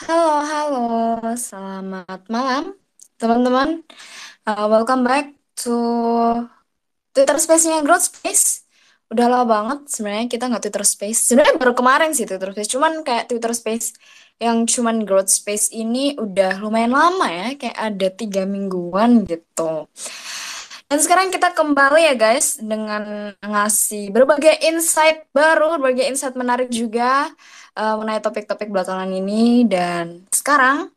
Halo, halo, selamat malam, teman-teman. Uh, welcome back to Twitter Space-nya Growth Space. Udah lama banget sebenarnya kita nggak Twitter Space. Sebenarnya baru kemarin sih Twitter Space, cuman kayak Twitter Space yang cuman Growth Space ini udah lumayan lama ya, kayak ada tiga mingguan gitu. Dan sekarang kita kembali ya guys dengan ngasih berbagai insight baru, berbagai insight menarik juga uh, mengenai topik-topik belakangan ini. Dan sekarang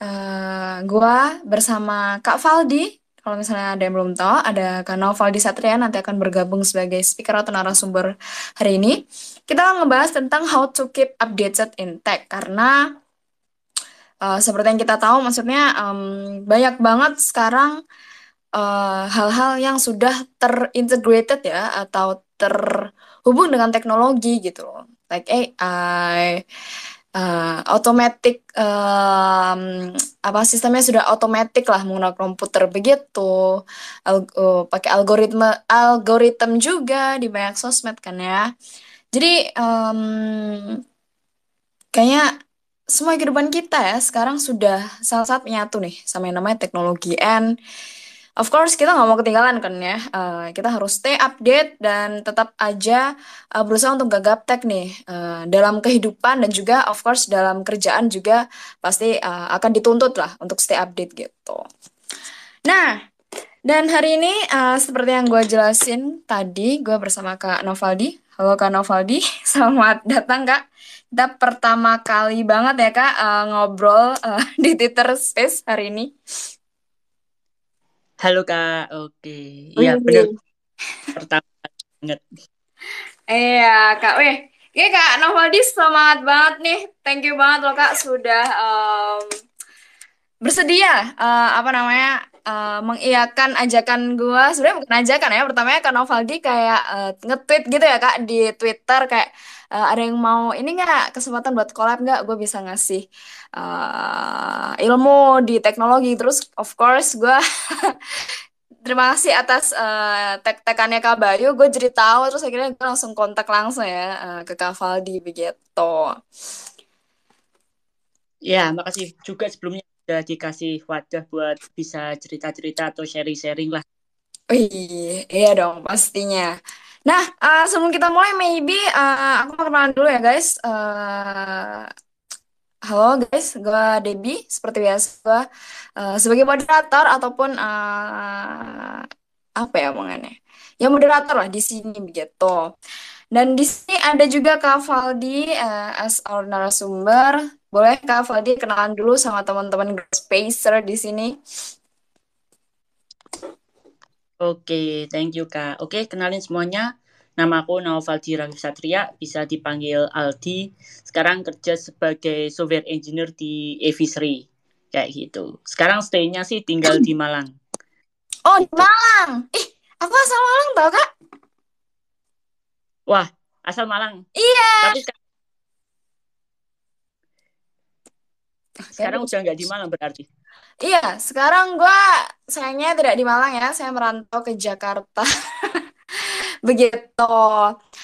uh, gua bersama Kak Valdi. Kalau misalnya ada yang belum tahu, ada Kak Novaldi Satria nanti akan bergabung sebagai speaker atau narasumber hari ini. Kita akan ngebahas tentang how to keep updated in tech karena uh, seperti yang kita tahu, maksudnya um, banyak banget sekarang Eh, hal-hal uh, yang sudah terintegrated ya atau terhubung dengan teknologi gitu loh like AI uh, eh, automatic um, apa sistemnya sudah otomatis lah menggunakan komputer. Begitu. Al uh, pakai algoritma algoritma juga di banyak sosmed kan ya. Jadi um, kayaknya semua kehidupan kita ya sekarang sudah sangat-sangat menyatu nih sama yang namanya teknologi. And Of course kita nggak mau ketinggalan kan ya. Uh, kita harus stay update dan tetap aja uh, berusaha untuk gagap tech nih uh, dalam kehidupan dan juga of course dalam kerjaan juga pasti uh, akan dituntut lah untuk stay update gitu. Nah, dan hari ini uh, seperti yang gue jelasin tadi, gue bersama Kak Novaldi. Halo Kak Novaldi, selamat datang Kak. Kita pertama kali banget ya Kak uh, ngobrol uh, di Twitter Space hari ini. Halo Kak, oke. Iya benar. Pertama banget. Iya Kak, weh. Iya Kak, Novaldi semangat banget nih. Thank you banget loh Kak sudah um, bersedia uh, apa namanya uh, mengiyakan ajakan gue. Sebenarnya bukan ajakan ya. Pertamanya Kak Novaldi kayak uh, nge-tweet gitu ya Kak di Twitter kayak uh, ada yang mau ini nggak? Kesempatan buat collab nggak? Gue bisa ngasih uh, ilmu di teknologi. Terus of course gue terima kasih atas uh, tek-tekannya Kak Bayu. Gue jadi tahu terus akhirnya gue langsung kontak langsung ya uh, ke Kak Valdi begitu. Ya makasih juga sebelumnya udah dikasih wadah buat bisa cerita-cerita atau sharing-sharing lah Wih, iya dong pastinya. Nah, uh, sebelum kita mulai, maybe uh, aku mau kenalan dulu ya guys. Uh, halo guys, gue Debbie. Seperti biasa, gue uh, sebagai moderator ataupun uh, apa ya omongannya? Ya moderator lah di sini begitu. Dan di sini ada juga Kak Valdi uh, as our narasumber. Boleh Kak Valdi kenalan dulu sama teman-teman Spacer di sini. Oke, thank you Kak. Oke, kenalin semuanya. Nama aku Naufaldi Ranggi Satria, bisa dipanggil Aldi. Sekarang kerja sebagai software engineer di Evisri. Kayak gitu. Sekarang stay-nya sih tinggal di Malang. Oh, di Malang. Ih, aku asal Malang tau, Kak? Wah, asal Malang. Iya. Tapi sekarang, sekarang udah nggak di Malang berarti. Iya, sekarang gue sayangnya tidak di Malang ya, saya merantau ke Jakarta. Begitu.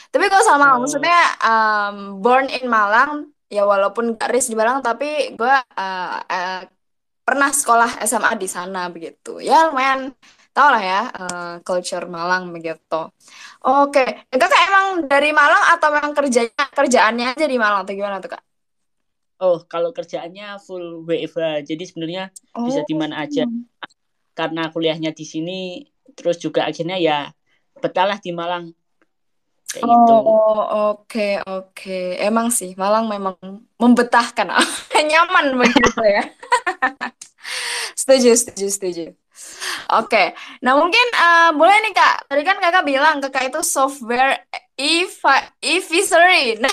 Tapi kalau sama oh. maksudnya um, born in Malang, ya walaupun gak ris di Malang, tapi gue uh, uh, pernah sekolah SMA di sana begitu. Ya lumayan tau lah ya uh, culture Malang begitu. Oke, okay. kakak emang dari Malang atau memang kerjanya kerjaannya aja di Malang atau gimana tuh kak? Oh, kalau kerjaannya full WFH. Jadi sebenarnya oh. bisa di mana aja. Karena kuliahnya di sini, terus juga akhirnya ya betalah di Malang. Kayak oh, gitu. oke okay, oke. Okay. Emang sih Malang memang membetahkan. Nyaman begitu ya. setuju, setuju, setuju. Oke, okay. nah mungkin uh, boleh nih kak. Tadi kan kakak bilang kakak itu software e-visory. Nah,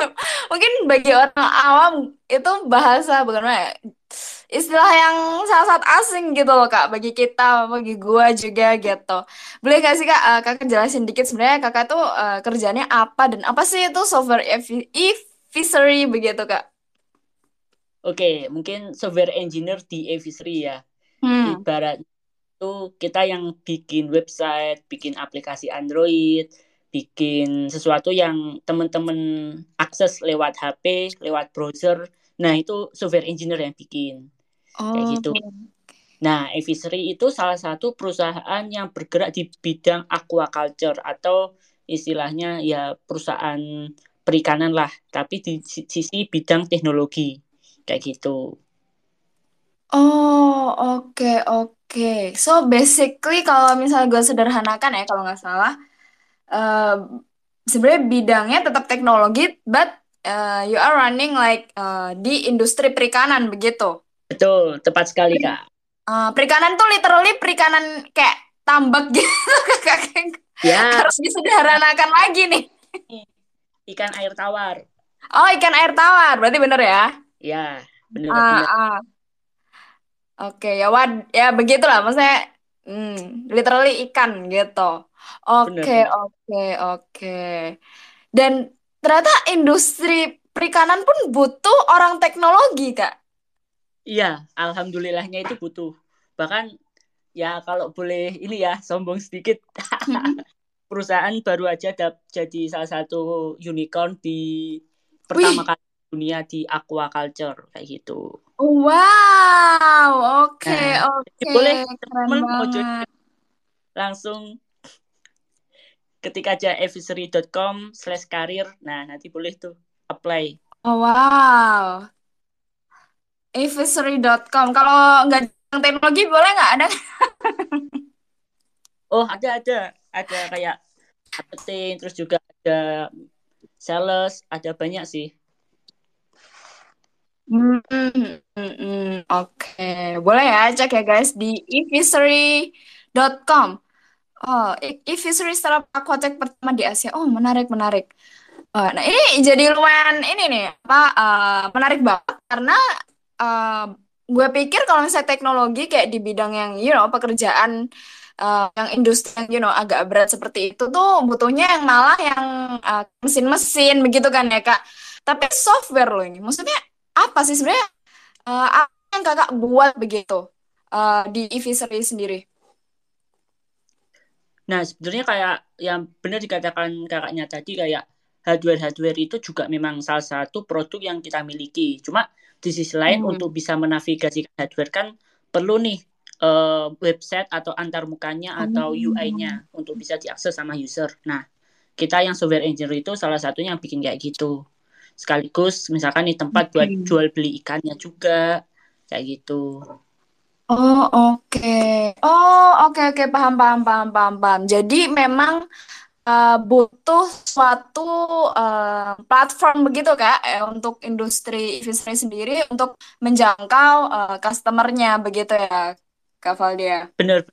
mungkin bagi orang awam itu bahasa bagaimana ya? Istilah yang sangat-sangat asing gitu loh kak bagi kita, bagi gua juga gitu. Boleh gak sih kak, uh, kakak jelasin dikit sebenarnya kakak tuh uh, kerjanya apa dan apa sih itu software e-visory begitu kak? Oke, mungkin software engineer di e-visory ya. Hmm. Ibarat itu kita yang bikin website, bikin aplikasi Android, bikin sesuatu yang teman-teman akses lewat HP, lewat browser. Nah, itu software engineer yang bikin. Kayak Oh, gitu. Nah, Evissery itu salah satu perusahaan yang bergerak di bidang aquaculture atau istilahnya ya perusahaan perikanan lah, tapi di si- sisi bidang teknologi. Kayak gitu. Oh, oke, oke. So basically kalau misalnya gue sederhanakan ya, kalau nggak salah, eh, sebenarnya bidangnya tetap teknologi, but eh, you are running like eh, di industri perikanan begitu. Betul, tepat sekali, Kak. Eh, perikanan tuh literally perikanan kayak tambak gitu, Kakak. Ya, Harus disederhanakan lagi nih. ikan air tawar. Oh, ikan air tawar, berarti bener ya? Ya, benar Ah, benar. ah. Oke, ya wad, ya begitulah. Maksudnya, hmm, literally ikan gitu. Oke, oke, oke. Dan ternyata industri perikanan pun butuh orang teknologi, Kak. Iya, alhamdulillahnya itu butuh. Bahkan ya kalau boleh ini ya sombong sedikit, perusahaan baru aja dap- jadi salah satu unicorn di pertama Wih, kali dunia di aquaculture kayak gitu. wow, oke, Nah, jadi oke, boleh keren teman-teman mau join langsung ketik aja evisery.com slash karir. Nah, nanti boleh tuh apply. Oh, wow. Evisery.com. Kalau nggak teknologi boleh nggak ada? Oh, ada ada ada kayak marketing, terus juga ada sales, ada banyak sih. Hmm, hmm, hmm. Oke, boleh ya cek ya guys di evisery.com. Oh, evisery startup aquatech pertama di Asia. Oh, menarik, menarik. Oh, nah ini jadi lumayan ini nih apa eh, menarik banget karena eh, gue pikir kalau misalnya teknologi kayak di bidang yang you know pekerjaan eh, yang industri yang you know agak berat seperti itu tuh butuhnya yang malah yang mesin-mesin begitu kan ya Kak. Tapi software loh ini. Maksudnya apa sih sebenarnya eh, apa yang Kakak buat begitu eh, di evisery sendiri? Nah, sebenarnya kayak yang benar dikatakan kakaknya tadi kayak hardware-hardware itu juga memang salah satu produk yang kita miliki. Cuma di sisi lain Hmm. untuk bisa menavigasikan hardware kan perlu nih eh, website atau antarmukanya atau Oh. UI-nya untuk bisa diakses sama user. Nah, kita yang software engineer itu salah satunya yang bikin kayak gitu. Sekaligus misalkan di tempat buat jual beli ikannya juga kayak gitu. Oh, oke. Oh, oke, oke. Paham, paham, paham, paham, paham. Jadi memang eh, butuh suatu eh, platform begitu, Kak, eh, untuk industri industri sendiri untuk menjangkau eh, customernya begitu ya, Kak Valdia. Bener.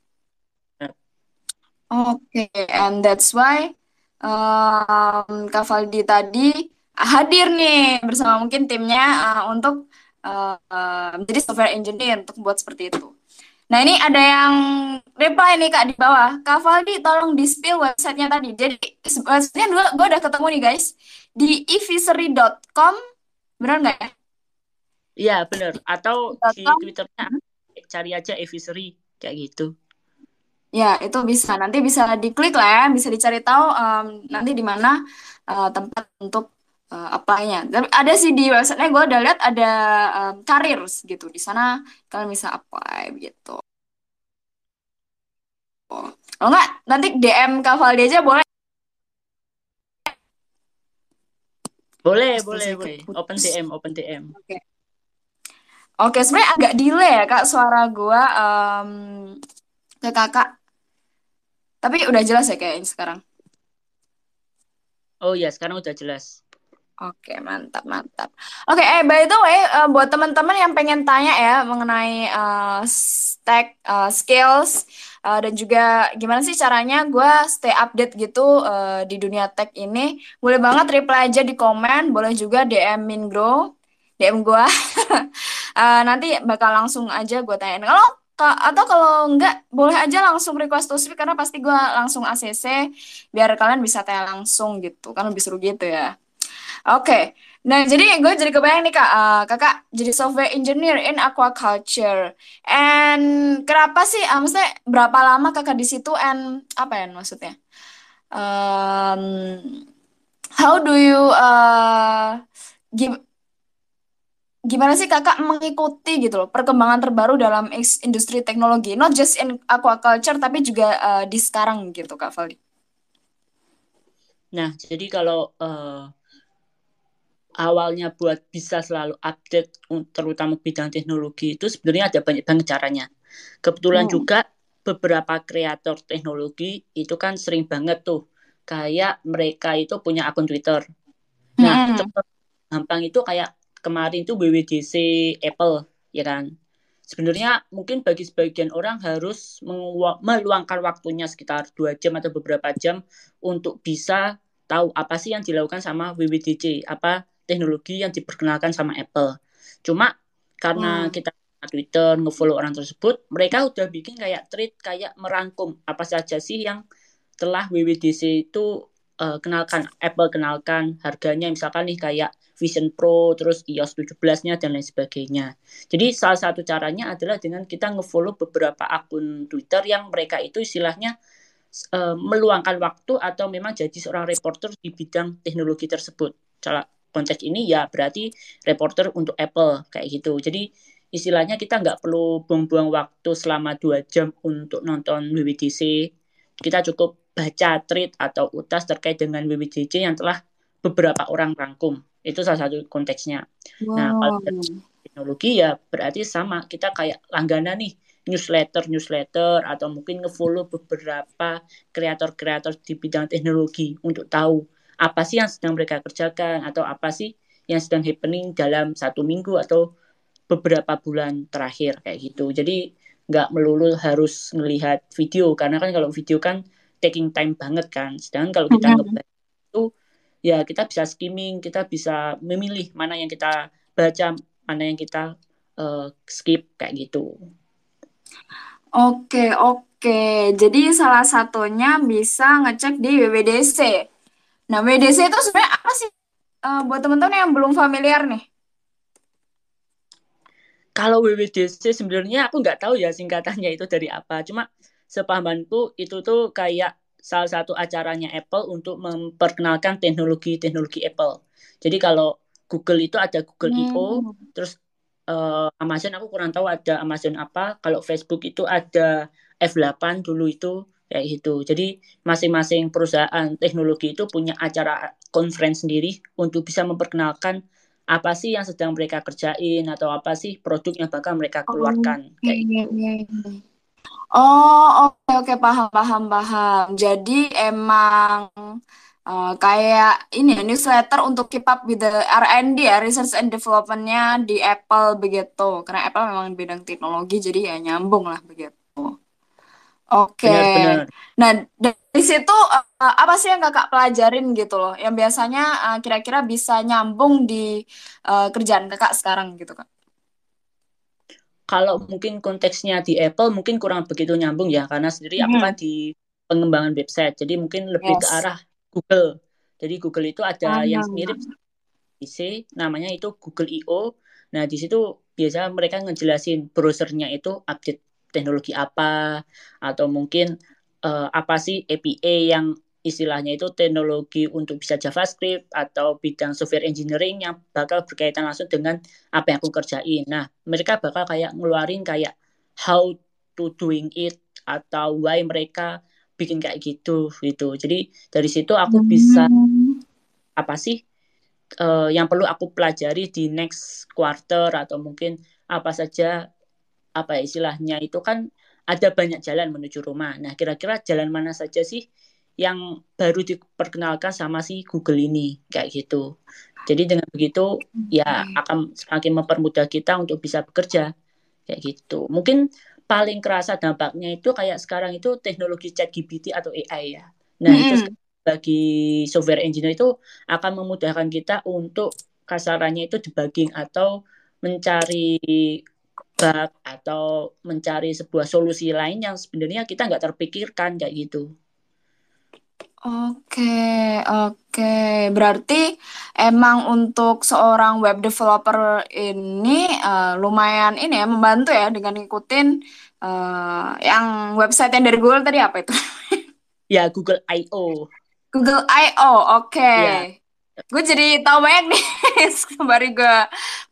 Oke, and that's why um, Kak Valdi tadi hadir nih bersama mungkin timnya uh, untuk uh, uh, menjadi software engineer untuk buat seperti itu. Nah, ini ada yang reply nih Kak di bawah. Kak Valdi tolong di-spill websitenya tadi. Jadi websitenya dua gue udah ketemu nih guys di evisery.com. Benar nggak ya? Iya, bener. Atau di. Twitternya cari aja Evisery kayak gitu. Ya, itu bisa. Nanti bisa diklik lah ya, bisa dicari tahu em, nanti di mana eh, tempat untuk uh, apply-nya. Tapi ada sih di websitenya gue udah lihat ada em, careers gitu. Di sana kalian bisa apply begitu. Kalau nggak, nanti DM Kak Valdi aja boleh. Boleh, Terus boleh, boleh. Open DM, open DM. Oke. Oke, sebenarnya agak delay ya Kak suara gue em, ke kakak. Tapi udah jelas ya kayaknya sekarang. Oh iya, sekarang udah jelas. Oke, mantap, mantap. Oke, eh by the way, eh, buat teman-teman yang pengen tanya ya mengenai eh, stack eh, skills eh, dan juga gimana sih caranya gue stay update gitu eh, di dunia tech ini, boleh banget reply aja di komen, boleh juga DM Mingro, DM gue. Eh, nanti bakal langsung aja gue tanyain. Kalau ka- atau kalau enggak, boleh aja langsung request to speak karena pasti gue langsung ACC biar kalian bisa tanya langsung gitu, kan lebih seru gitu ya. Oke, nah jadi gue jadi kebayang nih kak, eh, kakak jadi software engineer in aquaculture. And kenapa sih, ah, maksudnya berapa lama kakak di situ and apa ya maksudnya? Um, how do you uh, give gimana sih kakak mengikuti gitu loh perkembangan terbaru dalam industri teknologi, not just in aquaculture tapi juga uh, di sekarang gitu Kak Valdi. Nah, jadi kalau uh, awalnya buat bisa selalu update terutama bidang teknologi itu sebenarnya ada banyak banget caranya. Kebetulan hmm. juga beberapa kreator teknologi itu kan sering banget tuh kayak mereka itu punya akun Twitter. Nah, hmm. gampang itu kayak kemarin itu WWDC Apple ya kan sebenarnya mungkin bagi sebagian orang harus meluangkan waktunya sekitar dua jam atau beberapa jam untuk bisa tahu apa sih yang dilakukan sama WWDC apa teknologi yang diperkenalkan sama Apple cuma karena hmm. kita Twitter ngefollow orang tersebut mereka udah bikin kayak tweet kayak merangkum apa saja sih yang telah WWDC itu uh, kenalkan Apple kenalkan harganya misalkan nih kayak Vision Pro, terus iOS 17-nya dan lain sebagainya. Jadi salah satu caranya adalah dengan kita ngefollow beberapa akun Twitter yang mereka itu istilahnya uh, meluangkan waktu atau memang jadi seorang reporter di bidang teknologi tersebut. Salah konteks ini ya berarti reporter untuk Apple kayak gitu. Jadi istilahnya kita nggak perlu buang-buang waktu selama dua jam untuk nonton WWDC. Kita cukup baca tweet atau utas terkait dengan WWDC yang telah beberapa orang rangkum itu salah satu konteksnya. Wow. Nah, kalau teknologi ya berarti sama. Kita kayak langganan nih newsletter newsletter atau mungkin ngefollow beberapa kreator-kreator di bidang teknologi untuk tahu apa sih yang sedang mereka kerjakan atau apa sih yang sedang happening dalam satu minggu atau beberapa bulan terakhir kayak gitu. Jadi nggak melulu harus melihat video karena kan kalau video kan taking time banget kan. Sedangkan kalau kita ngebaca itu ya kita bisa skimming, kita bisa memilih mana yang kita baca, mana yang kita uh, skip kayak gitu. Oke, oke. Jadi salah satunya bisa ngecek di WWDC. Nah, WWDC itu sebenarnya apa sih? Uh, buat teman-teman yang belum familiar nih. Kalau WWDC sebenarnya aku nggak tahu ya singkatannya itu dari apa. Cuma sepahamanku itu tuh kayak salah satu acaranya Apple untuk memperkenalkan teknologi-teknologi Apple. Jadi kalau Google itu ada Google hmm. I.O, terus uh, Amazon aku kurang tahu ada Amazon apa. Kalau Facebook itu ada F8 dulu itu kayak gitu. Jadi masing-masing perusahaan teknologi itu punya acara conference sendiri untuk bisa memperkenalkan apa sih yang sedang mereka kerjain atau apa sih produk yang bakal mereka oh, keluarkan. Oh, kayak gitu. iya, iya. Oh, oke oke paham paham paham. Jadi emang uh, kayak ini ya newsletter untuk keep up with the R&D ya, research and development-nya di Apple begitu. Karena Apple memang bidang teknologi jadi ya nyambung lah begitu. Oke. Benar. Nah, dari situ uh, apa sih yang kakak pelajarin gitu loh, yang biasanya uh, kira-kira bisa nyambung di uh, kerjaan kakak sekarang gitu kak? kalau mungkin konteksnya di Apple mungkin kurang begitu nyambung ya karena sendiri aku kan di pengembangan website jadi mungkin lebih yes. ke arah Google jadi Google itu ada yang mirip PC namanya itu Google I.O. Nah di situ biasa mereka ngejelasin browsernya itu update teknologi apa atau mungkin uh, apa sih API yang istilahnya itu teknologi untuk bisa JavaScript atau bidang software engineering yang bakal berkaitan langsung dengan apa yang aku kerjain. Nah, mereka bakal kayak ngeluarin kayak how to doing it atau why mereka bikin kayak gitu gitu. Jadi dari situ aku bisa hmm. apa sih uh, yang perlu aku pelajari di next quarter atau mungkin apa saja apa istilahnya itu kan ada banyak jalan menuju rumah. Nah, kira-kira jalan mana saja sih yang baru diperkenalkan sama si Google ini kayak gitu. Jadi dengan begitu ya akan semakin mempermudah kita untuk bisa bekerja kayak gitu. Mungkin paling kerasa dampaknya itu kayak sekarang itu teknologi chat GPT atau AI ya. Nah, hmm. itu bagi software engineer itu akan memudahkan kita untuk kasarannya itu debugging atau mencari bug atau mencari sebuah solusi lain yang sebenarnya kita nggak terpikirkan kayak gitu. Oke, oke. Berarti emang untuk seorang web developer ini uh, lumayan ini ya membantu ya dengan ngikutin uh, yang website yang dari Google tadi apa itu? Ya, Google I.O. Google I.O. Oke. Ya. gue jadi tahu banyak nih sembari gue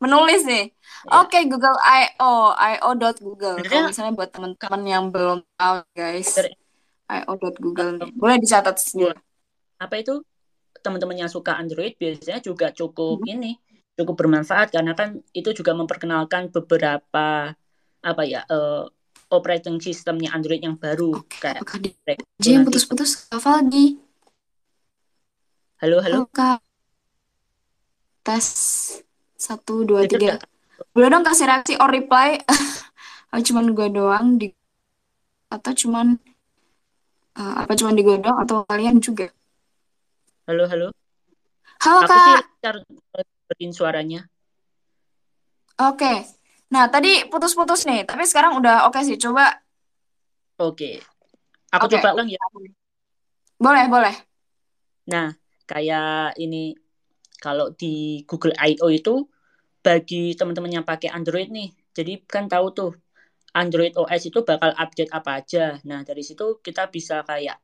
menulis nih. Ya. Oke, Google I.O. I.O.Google. Kalau Sebenarnya misalnya buat teman-teman yang belum tahu, guys. dari I.O.Google nih. eh, Boleh dicatat sendiri. apa itu teman-teman yang suka Android biasanya juga cukup Hmm. ini cukup bermanfaat karena kan itu juga memperkenalkan beberapa apa ya eh, operating systemnya Android yang baru Oke, kayak apakah di kayak J itu yang nanti putus-putus? Kak Faldi. halo halo Halo, Kak. Tes. Satu, dua, tiga. Boleh dong kasih reaksi or reply. Oh, cuman gue doang di atau cuman eh, apa cuman di gue doang atau kalian juga? halo halo Halo aku sih Kak. dengerin suaranya Oke. Nah, tadi putus-putus nih, tapi sekarang udah oke sih. Coba oke aku oke. coba ulang ya Boleh, boleh. nah kayak ini kalau di Google I.O. itu bagi teman-teman yang pakai Android nih jadi kan tahu tuh Android OS itu bakal update apa aja. Nah, dari situ kita bisa kayak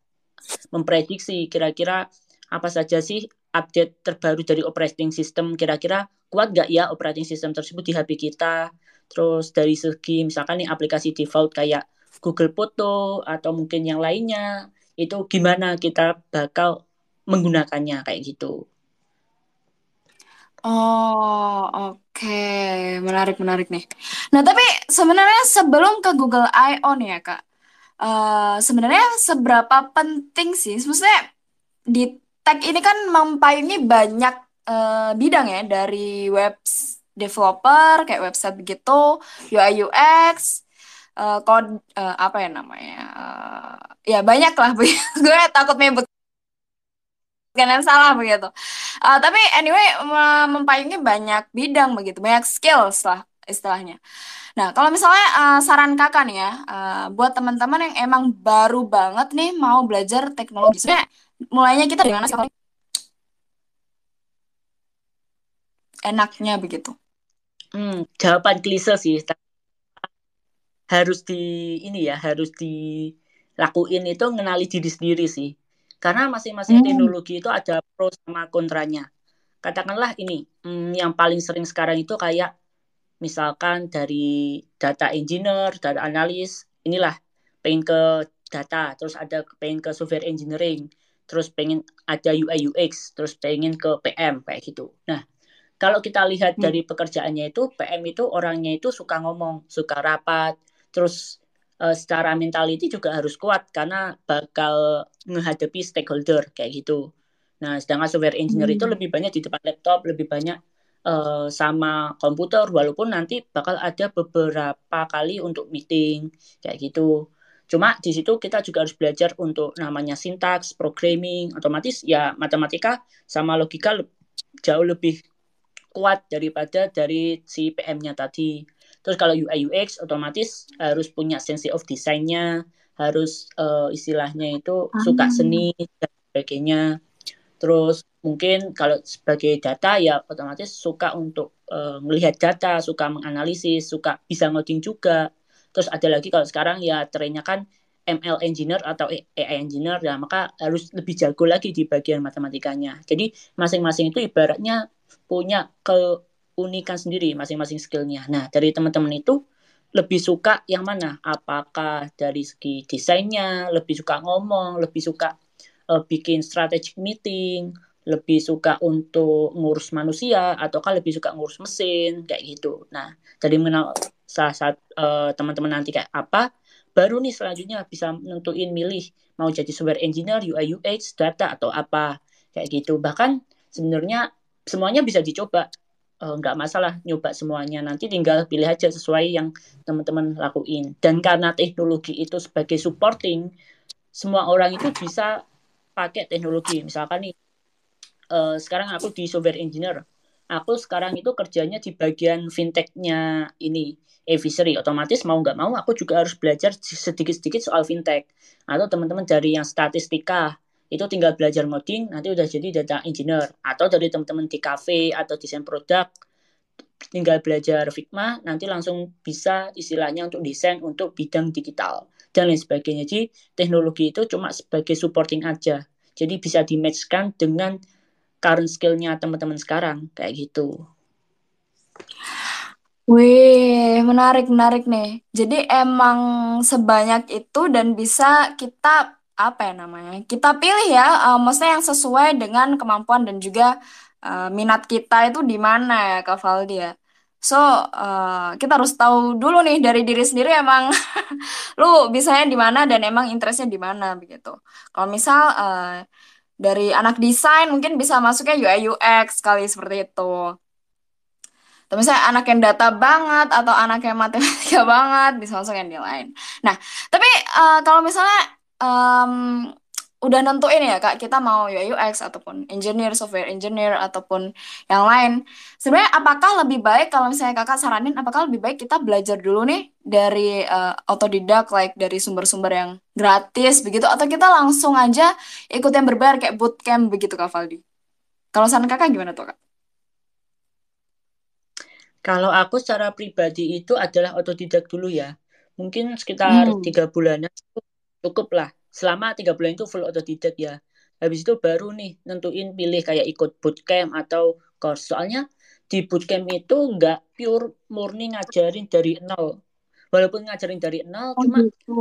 memprediksi kira-kira apa saja sih update terbaru dari operating system. Kira-kira kuat nggak ya operating system tersebut di HP kita. Terus dari segi misalkan nih aplikasi default kayak Google Foto atau mungkin yang lainnya, itu gimana kita bakal menggunakannya kayak gitu. Oh, oke. Menarik, menarik nih. Nah, tapi sebenarnya sebelum ke Google I.O. nih ya, Kak. eh, sebenarnya seberapa penting sih? Maksudnya di tech ini kan mempayungi banyak eh, bidang ya, dari web developer, kayak website begitu, UI UX, eh, code, eh, apa ya namanya? eh, ya banyak lah. Gue takut menyebut yang salah begitu. Uh, tapi anyway mem- mempayungi banyak bidang begitu, banyak skills lah istilahnya. Nah, kalau misalnya uh, saran kakak nih ya, uh, buat teman-teman yang emang baru banget nih mau belajar teknologi, sebenarnya mulainya kita mana sih? Enaknya begitu. Hmm, jawaban klise sih. Harus di ini ya, harus dilakuin itu ngenali diri sendiri sih. Karena masing-masing Hmm. teknologi itu ada pro sama kontranya. Katakanlah ini, hmm, yang paling sering sekarang itu kayak misalkan dari data engineer, data analis, inilah pengen ke data, terus ada pengen ke software engineering, terus pengen ada UI UX, terus pengen ke PM kayak gitu. Nah, kalau kita lihat Hmm. dari pekerjaannya itu, PM itu orangnya itu suka ngomong, suka rapat, terus uh, secara mentality juga harus kuat karena bakal menghadapi stakeholder kayak gitu. Nah, sedangkan software engineer itu Hmm. lebih banyak di depan laptop, lebih banyak uh, sama komputer, walaupun nanti bakal ada beberapa kali untuk meeting kayak gitu. Cuma di situ kita juga harus belajar untuk namanya sintaks, programming, otomatis ya matematika sama logika jauh lebih kuat daripada dari si PM-nya tadi. Terus kalau UI UX otomatis harus punya sense of desainnya, harus uh, istilahnya itu suka Ah. seni dan sebagainya. Terus mungkin kalau sebagai data ya otomatis suka untuk uh, melihat data, suka menganalisis, suka bisa ngoding juga. Terus ada lagi kalau sekarang ya trennya kan ML engineer atau AI engineer ya maka harus lebih jago lagi di bagian matematikanya. Jadi masing-masing itu ibaratnya punya keunikan sendiri masing-masing skillnya. Nah dari teman-teman itu lebih suka yang mana? Apakah dari segi desainnya, lebih suka ngomong, lebih suka uh, bikin strategic meeting, lebih suka untuk ngurus manusia, ataukah lebih suka ngurus mesin, kayak gitu. Nah, dari mengenal saat, saat uh, teman-teman nanti kayak apa, baru nih selanjutnya bisa nentuin milih mau jadi software engineer, UI UX, data atau apa, kayak gitu. Bahkan sebenarnya semuanya bisa dicoba, uh, nggak masalah nyoba semuanya. Nanti tinggal pilih aja sesuai yang teman-teman lakuin. Dan karena teknologi itu sebagai supporting, semua orang itu bisa pakai teknologi. Misalkan nih, uh, sekarang aku di software engineer. Aku sekarang itu kerjanya di bagian fintech-nya ini, Evisery. Otomatis mau nggak mau, aku juga harus belajar sedikit-sedikit soal fintech. Atau teman-teman dari yang statistika, itu tinggal belajar ngoding, nanti udah jadi data engineer. Atau dari teman-teman di cafe atau desain produk, tinggal belajar Figma, nanti langsung bisa istilahnya untuk desain untuk bidang digital dan lain sebagainya. Jadi teknologi itu cuma sebagai supporting aja. Jadi bisa di-matchkan dengan current skillnya teman-teman sekarang kayak gitu. Wih, menarik, menarik nih. Jadi emang sebanyak itu dan bisa kita, apa ya namanya, kita pilih ya, eh, maksudnya yang sesuai dengan kemampuan dan juga eh, minat kita itu di mana ya, Kak Valdi ya. So, eh, kita harus tahu dulu nih dari diri sendiri emang lu bisanya di mana dan emang interestnya di mana begitu. Kalau misal eh, dari anak desain mungkin bisa masuknya UI UX kali seperti itu. Atau misalnya anak yang data banget atau anak yang matematika banget bisa masuk yang di lain. Nah, tapi eh, kalau misalnya em, udah nentuin ya Kak, kita mau UI UX ataupun engineer, software engineer ataupun yang lain. Sebenarnya apakah lebih baik kalau misalnya Kakak saranin apakah lebih baik kita belajar dulu nih dari eh, otodidak like dari sumber-sumber yang gratis begitu atau kita langsung aja ikut yang berbayar kayak bootcamp begitu Kak Valdi? Kalau saran Kakak gimana tuh Kak? Kalau aku secara pribadi itu adalah otodidak dulu ya. Mungkin sekitar Hmm. tiga bulanan cukup lah. Selama tiga bulan itu full otodidak ya. Habis itu baru nih nentuin pilih kayak ikut bootcamp atau course. Soalnya di bootcamp itu nggak pure murni ngajarin dari nol. Walaupun ngajarin dari nol, Oh cuma gitu.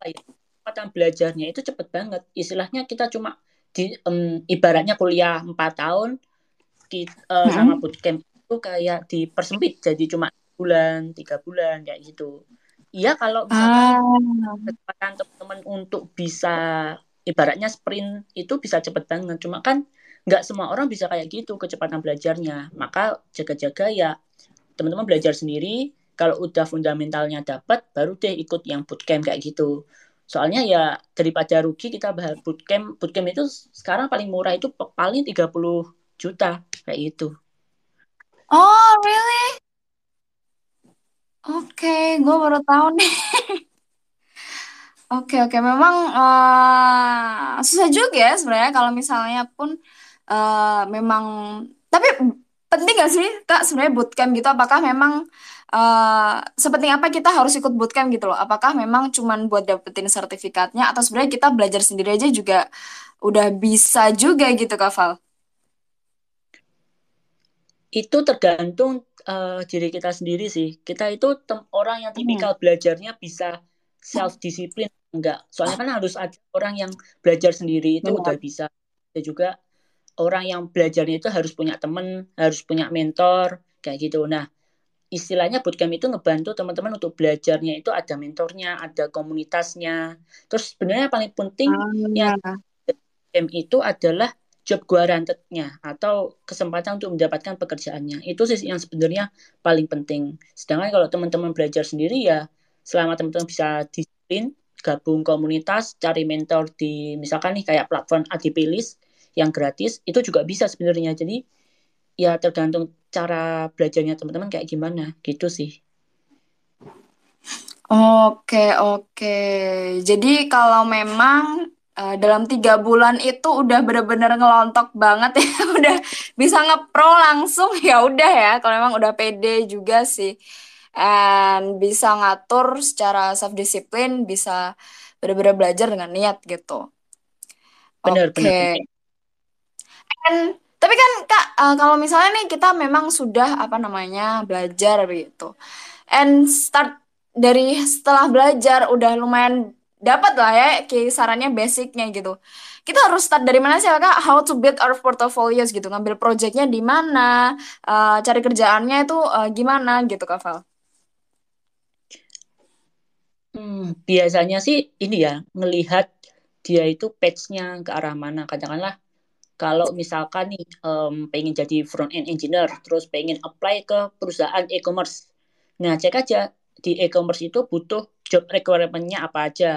kecepatan belajarnya itu cepet banget. Istilahnya kita cuma di em, ibaratnya kuliah 4 tahun ki- eh, sama Mm-mm. bootcamp itu kayak dipersempit jadi cuma bulan, tiga bulan kayak gitu. Iya kalau misalkan Ah, kecepatan teman-teman untuk bisa ibaratnya sprint itu bisa cepet banget. Cuma kan nggak semua orang bisa kayak gitu kecepatan belajarnya. Maka jaga-jaga ya teman-teman belajar sendiri. Kalau udah fundamentalnya dapat, baru deh ikut yang bootcamp kayak gitu. Soalnya ya daripada rugi kita bahas bootcamp. Bootcamp itu sekarang paling murah itu paling 30 juta kayak gitu. oh really? Oke, gue baru tahu nih. Oke, oke. Memang eh, susah juga ya sebenarnya kalau misalnya pun eh, memang. Tapi penting gak sih, Kak, sebenarnya bootcamp gitu? Apakah memang eh, sepenting apa kita harus ikut bootcamp gitu loh? Apakah memang cuman buat dapetin sertifikatnya atau sebenarnya kita belajar sendiri aja juga udah bisa juga gitu, Kak Val? Itu tergantung uh, diri kita sendiri sih. Kita itu orang yang Hmm, tipikal belajarnya bisa self disiplin enggak. Soalnya kan harus ada orang yang belajar sendiri itu udah benar. bisa. Ada juga orang yang belajarnya itu harus punya teman, harus punya mentor kayak gitu. Nah, istilahnya bootcamp itu ngebantu teman-teman untuk belajarnya itu ada mentornya, ada komunitasnya. Terus sebenarnya paling penting yang Ah, bootcamp itu adalah job guaranteed-nya atau kesempatan untuk mendapatkan pekerjaannya. Itu sih yang sebenarnya paling penting. Sedangkan kalau teman-teman belajar sendiri ya selama teman-teman bisa disiplin, gabung komunitas, cari mentor di misalkan nih kayak platform ADP List yang gratis, itu juga bisa sebenarnya. Jadi ya tergantung cara belajarnya teman-teman kayak gimana gitu sih. Oke, oke. Jadi kalau memang eh, dalam tiga bulan itu udah bener-bener ngelontok banget ya, udah bisa ngepro langsung ya udah ya. Kalau memang udah pede juga sih, and bisa ngatur secara self disiplin, bisa bener-bener belajar dengan niat gitu. Oke. And, tapi kan Kak, eh, kalau misalnya nih kita memang sudah apa namanya belajar begitu, and start dari setelah belajar udah lumayan dapat lah ya kisarannya basicnya gitu. Kita harus start dari mana sih Kak? How to build our portfolios gitu, ngambil projectnya di mana, eh, cari kerjaannya itu eh, gimana gitu Kak Val? Hmm, biasanya sih ini ya ngelihat dia itu patch-nya ke arah mana. Katakanlah kalau misalkan nih em, pengen jadi front end engineer, terus pengen apply ke perusahaan e-commerce. Nah, cek aja di e-commerce itu butuh job requirement-nya apa aja,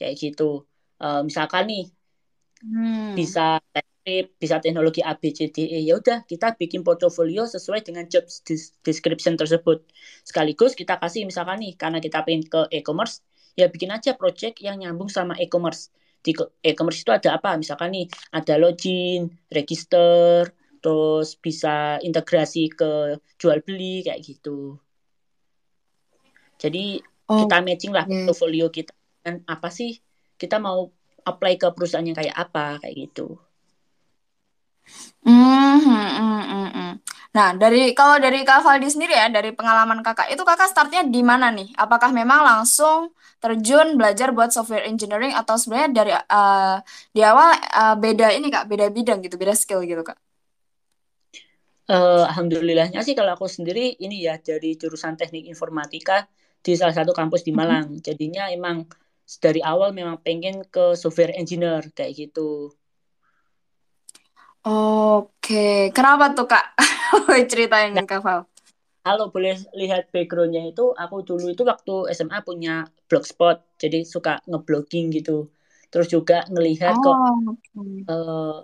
kayak gitu. Eh, misalkan nih Hmm. bisa bisa teknologi A, B, C, D, E. Ya udah, kita bikin portofolio sesuai dengan job description tersebut. Sekaligus kita kasih misalkan nih, karena kita pengen ke e-commerce, ya bikin aja project yang nyambung sama e-commerce. Di e-commerce itu ada apa? Misalkan nih, ada login, register, terus bisa integrasi ke jual beli kayak gitu. Jadi kita matching lah Oke. portfolio kita dan apa sih kita mau apply ke perusahaan yang kayak apa kayak gitu. Hmm, hmm, hmm, hmm, hmm. Nah, dari kalau dari Kak Valdi sendiri ya, dari pengalaman Kakak, itu Kakak startnya di mana nih? Apakah memang langsung terjun belajar buat software engineering atau sebenarnya dari eh, di awal eh, beda ini Kak, beda bidang gitu, beda skill gitu Kak? Eh, alhamdulillahnya sih kalau aku sendiri ini ya dari jurusan teknik informatika di salah satu kampus di Mhm. Malang. Jadinya emang dari awal memang pengen ke software engineer kayak gitu. Oke, kenapa tuh Kak? Ceritain Nah, Kak Val. kalau boleh lihat backgroundnya itu, aku dulu itu waktu SMA punya blogspot, jadi suka ngeblogging gitu. Terus juga ngelihat kok Oh, oke. eh,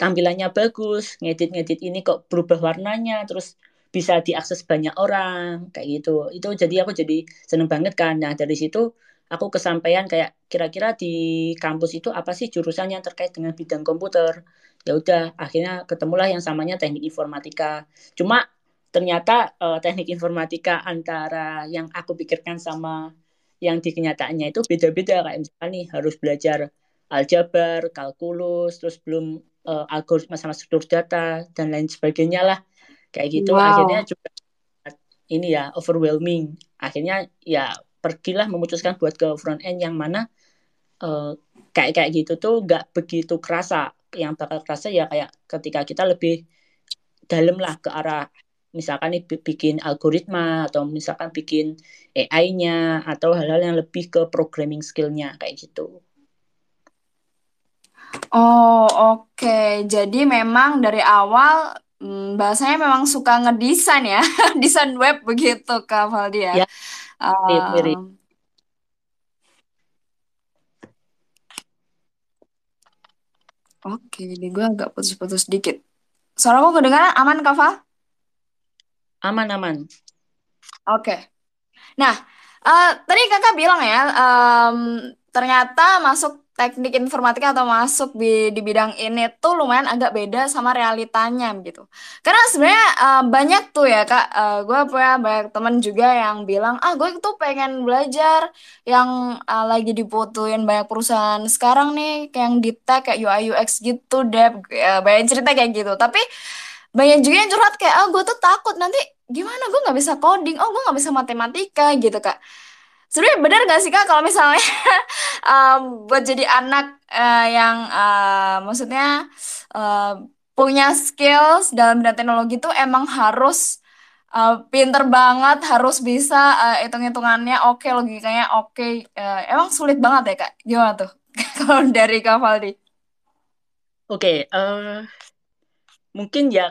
tampilannya bagus, ngedit-ngedit ini kok berubah warnanya, terus bisa diakses banyak orang, kayak gitu. Itu jadi aku jadi seneng banget kan. Nah, dari situ aku kesampaian kayak kira-kira di kampus itu apa sih jurusan yang terkait dengan bidang komputer. Ya udah, akhirnya ketemulah yang samanya teknik informatika. Cuma ternyata eh, teknik informatika antara yang aku pikirkan sama yang di kenyataannya itu beda-beda. Kayak misalkan nih harus belajar aljabar, kalkulus, terus belum uh, algoritma sama struktur data dan lain sebagainya lah kayak gitu akhirnya Wow. juga ini ya overwhelming akhirnya ya pergilah memutuskan buat ke front end yang mana uh, kayak kayak gitu tuh nggak begitu kerasa yang bakal kerasa ya kayak ketika kita lebih dalam lah ke arah misalkan nih bikin algoritma atau misalkan bikin AI-nya atau hal-hal yang lebih ke programming skill-nya kayak gitu. Oh, oke. Jadi memang dari awal hmm, bahasanya memang suka ngedesain ya, desain web begitu Kak Valdi ya. Ya, mirip-mirip. Um, oke, di gue agak putus-putus dikit. Suaraku kedengaran aman Kak Val? Aman-aman. Oke. Nah, eh, tadi kakak bilang ya, em, ternyata masuk teknik informatika atau masuk di, di bidang ini tuh lumayan agak beda sama realitanya gitu. Karena sebenarnya eh, banyak tuh ya kak, eh, gue punya banyak temen juga yang bilang, ah gue tuh pengen belajar yang eh, lagi dibutuhin banyak perusahaan sekarang nih, kayak yang di tech kayak UI UX gitu deh, Ya, banyak cerita kayak gitu. Tapi banyak juga yang curhat kayak, ah gue tuh takut nanti gimana gue nggak bisa coding, oh gue nggak bisa matematika gitu kak. Sebenarnya benar gak sih kak kalau misalnya um, buat jadi anak eh, yang eh, maksudnya eh, punya skills dalam bidang teknologi itu emang harus eh, pinter banget, harus bisa hitung-hitungannya oke, logikanya oke. Eh, emang sulit banget ya kak? Gimana tuh kalau dari Kak Valdi? Oke, uh, mungkin ya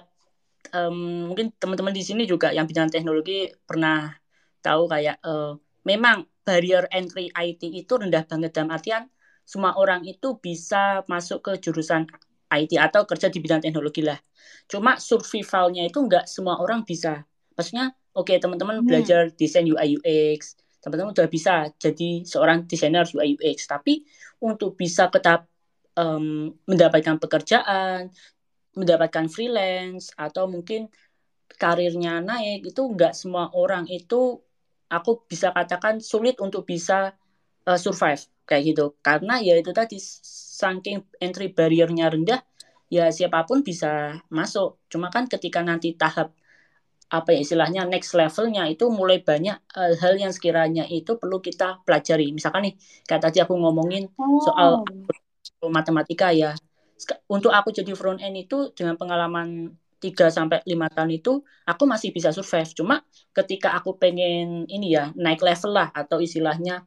um, mungkin teman-teman di sini juga yang bidang teknologi pernah tahu kayak uh, memang barrier entry IT itu rendah banget dalam artian semua orang itu bisa masuk ke jurusan IT atau kerja di bidang teknologi lah. Cuma survivalnya itu nggak semua orang bisa. Maksudnya, oke okay, teman-teman Hmm. belajar desain UI UX, teman-teman udah bisa jadi seorang desainer UI UX. Tapi untuk bisa tetap um, mendapatkan pekerjaan, mendapatkan freelance atau mungkin karirnya naik itu nggak semua orang itu aku bisa katakan sulit untuk bisa uh, survive kayak gitu. Karena ya itu tadi saking entry barriernya rendah ya siapa pun bisa masuk. Cuma kan ketika nanti tahap apa ya istilahnya next levelnya itu mulai banyak hal-hal yang sekiranya itu perlu kita pelajari. Misalkan nih kayak tadi aku ngomongin soal Oh. matematika ya. Untuk aku jadi front end itu dengan pengalaman 3 sampai 5 tahun itu aku masih bisa survive. Cuma ketika aku pengen ini ya naik level lah atau istilahnya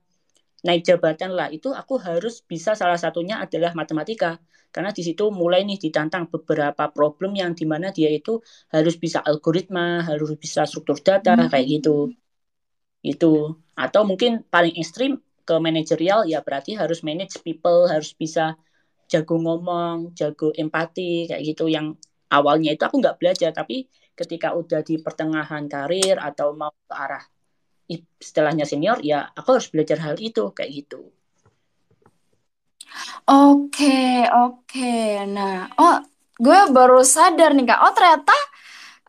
naik jabatan lah itu aku harus bisa salah satunya adalah matematika. Karena di situ mulai nih ditantang beberapa problem yang di mana dia itu harus bisa algoritma harus bisa struktur data kayak gitu. Itu. Atau mungkin paling ekstrim ke manajerial ya berarti harus manage people harus bisa jago ngomong jago empati kayak gitu. Yang awalnya itu aku nggak belajar tapi ketika udah di pertengahan karir atau mau ke arah istilahnya senior ya aku harus belajar hal itu kayak gitu Oke, oke. Nah, oh, gue baru sadar nih Kak. Oh, ternyata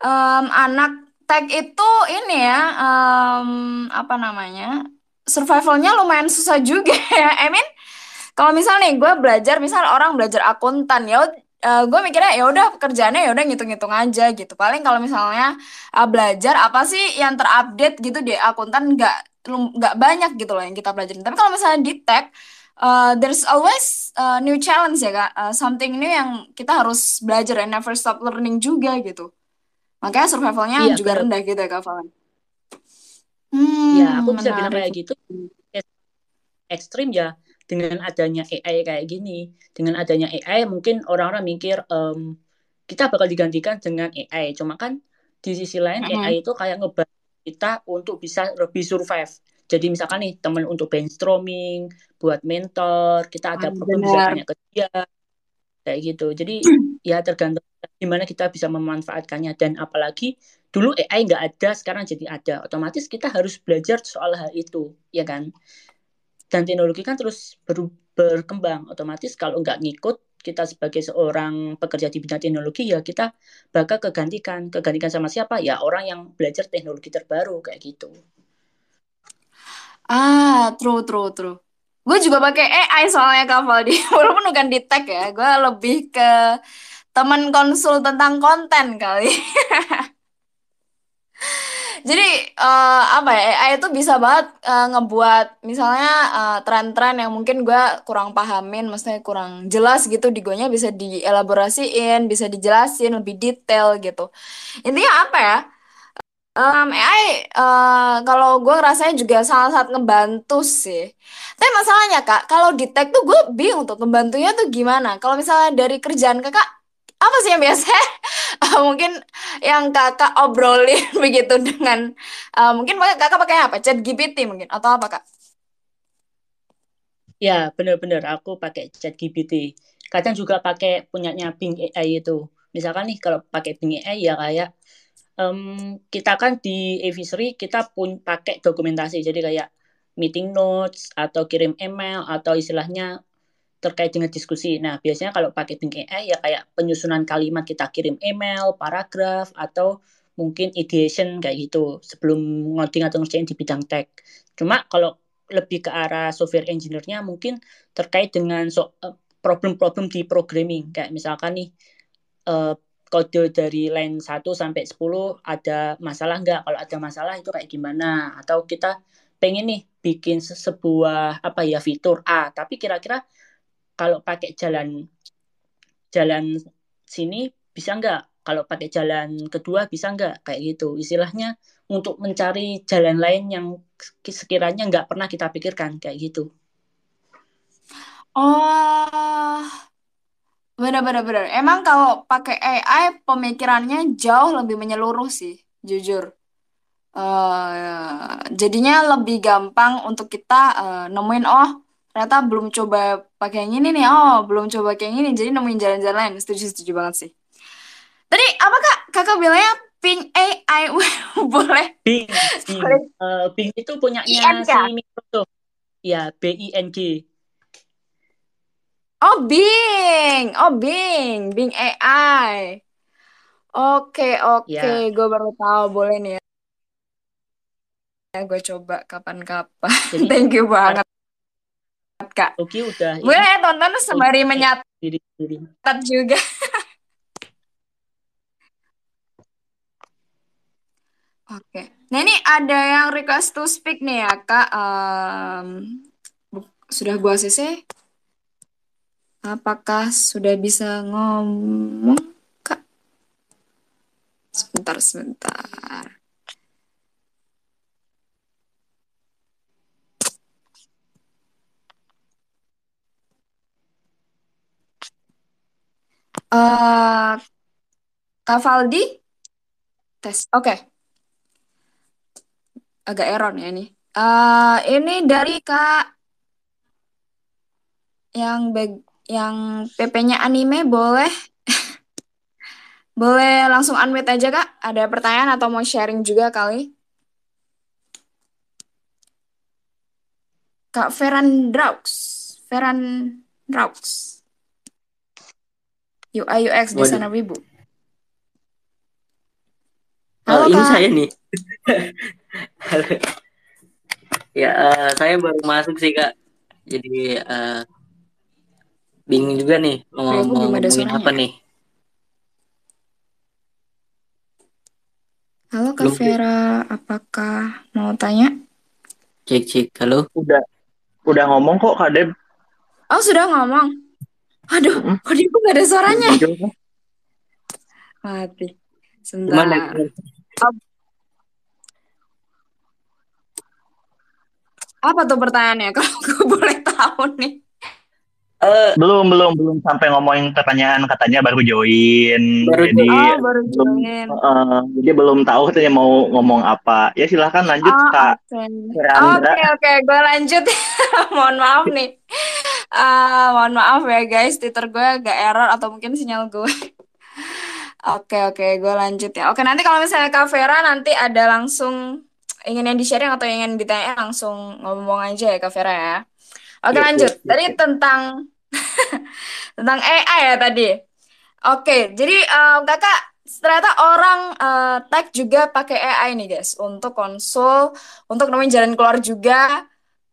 em, anak tech itu ini ya, em, apa namanya? Survivalnya lumayan susah juga ya. I mean, kalau misal nih gue belajar, misal orang belajar akuntan ya, uh, gue mikirnya ya udah pekerjaannya ya udah ngitung-ngitung aja gitu. Paling kalau misalnya uh, belajar apa sih yang terupdate gitu di akuntan nggak nggak banyak gitu loh yang kita pelajarin. Tapi kalau misalnya di tech uh, there's always uh, new challenge ya kak, uh, something new yang kita harus belajar and never stop learning juga gitu. Makanya survivalnya Iya, juga bener. rendah gitu ya kak Valen. Ya, Hmm, aku bisa bilang kayak gitu. Ekstrim ya dengan adanya AI kayak gini. Dengan adanya AI mungkin orang-orang mikir em, kita bakal digantikan dengan AI. Cuma kan di sisi lain Mm-mm. AI itu kayak ngebantu kita untuk bisa lebih survive. Jadi misalkan nih teman untuk brainstorming, buat mentor, kita ada Ah, problem bisa tanya ke dia, kayak gitu. Jadi ya tergantung gimana kita bisa memanfaatkannya dan apalagi dulu AI nggak ada, sekarang jadi ada. Otomatis kita harus belajar soal hal itu, ya kan? Dan teknologi kan terus ber, berkembang. Otomatis kalau nggak ngikut, kita sebagai seorang pekerja di bidang teknologi ya kita bakal kegantikan. Kegantikan sama siapa? Ya orang yang belajar teknologi terbaru kayak gitu. Ah, true, true, true. Gue juga pakai AI soalnya Kak Valdi. Walaupun bukan di tag ya. Gue lebih ke teman konsul tentang konten kali. Jadi eh, apa ya AI itu bisa banget eh, ngebuat misalnya eh, tren-tren yang mungkin gue kurang pahamin, maksudnya kurang jelas gitu di gue bisa dielaborasiin, bisa dijelasin lebih detail gitu. Intinya apa ya? Um, AI eh, kalau gue rasanya juga sangat-sangat ngebantu sih. Tapi masalahnya kak, kalau di tech tuh gue bingung tuh ngebantunya tuh gimana. Kalau misalnya dari kerjaan kakak, apa sih yang biasa mungkin yang kakak obrolin begitu dengan uh, mungkin kakak pakai apa? Chat GPT mungkin atau apa kak? Ya, benar-benar aku pakai chat GPT. Kadang juga pakai punyanya Bing AI itu. Misalkan nih kalau pakai Bing AI ya kayak um, kita kan di Avisory kita pun pakai dokumentasi. Jadi kayak meeting notes atau kirim email atau istilahnya terkait dengan diskusi. Nah, biasanya kalau pakai Bing AI ya kayak penyusunan kalimat kita kirim email, paragraf atau mungkin ideation kayak gitu sebelum ngoding atau ngerjain di bidang tech. Cuma kalau lebih ke arah software engineer-nya mungkin terkait dengan so, problem-problem di programming kayak misalkan nih uh, kode dari line 1 sampai 10 ada masalah nggak? Kalau ada masalah itu kayak gimana? Atau kita pengen nih bikin sebuah apa ya fitur A, tapi kira-kira kalau pakai jalan jalan sini bisa nggak? Kalau pakai jalan kedua bisa nggak? Kayak gitu. Istilahnya untuk mencari jalan lain yang sekiranya nggak pernah kita pikirkan kayak gitu. Oh, benar-benar benar. Emang kalau pakai AI pemikirannya jauh lebih menyeluruh sih, jujur. Uh, jadinya lebih gampang untuk kita uh, nemuin oh ternyata belum coba pakai yang ini nih. Oh belum coba kayak ini jadi nemuin jalan-jalan lain. Setuju setuju banget sih. Tadi apa kak? Kakak bilangnya Ping AI boleh. Bing Bing uh, Bing itu punyanya si Microsoft ya B I N G oh Bing. Oh Bing. Bing AI oke oke. Ya. gue baru tahu. Boleh nih ya. Ya gue coba kapan-kapan. Thank you banget kak Oke udah boleh ya tonton sembari menyatat diri diri juga Oke. Nah ini ada yang request to speak nih ya kak. Um, sudah gua CC. Apakah sudah bisa ngomong kak? Sebentar sebentar. Uh, Kak Valdi? Tes. Oke. Agak error ya ini. Uh, ini dari Kak yang bag, yang PP-nya anime boleh boleh langsung unmute aja Kak. Ada pertanyaan atau mau sharing juga kali? Kak Feran Draux. Feran Draux. UI UX desainer Wibu. Halo, uh, ini saya nih. ya, uh, saya baru masuk sih Kak. Jadi uh, Bingung juga nih mau, aku mau ngomongin suaranya. apa nih? Halo Kak Belum. Vera, apakah mau tanya? Cek cek. Halo. Udah udah ngomong kok Kak Deb. Oh sudah ngomong. Aduh, Mm-mm. kok dia nggak ada suaranya? Mati. Gimana? Sebentar. Apa tuh pertanyaannya? Kalau gue boleh tahu nih. Eh, Belum belum belum sampai ngomongin pertanyaan katanya baru join. Baru jadi Oh, baru belum join. eh, jadi belum tahu katanya mau ngomong apa. Ya silahkan lanjut Oh, Kak oke. Oke, oke, gue lanjut. mohon maaf nih. Ah, mohon maaf ya guys, Twitter gue agak error atau mungkin sinyal gue. Oke, oke, gue lanjut ya. Oke, nanti kalau misalnya Kak Vera nanti ada langsung ingin yang di-sharing atau ingin ditanya langsung ngomong aja ya Kak Vera ya. Oke, Iya, lanjut. iya, iya. Tadi tentang tentang AI ya tadi. Oke, jadi eh, kakak ternyata orang eh, tag juga pakai AI nih guys untuk konsul, untuk nemuin jalan keluar juga,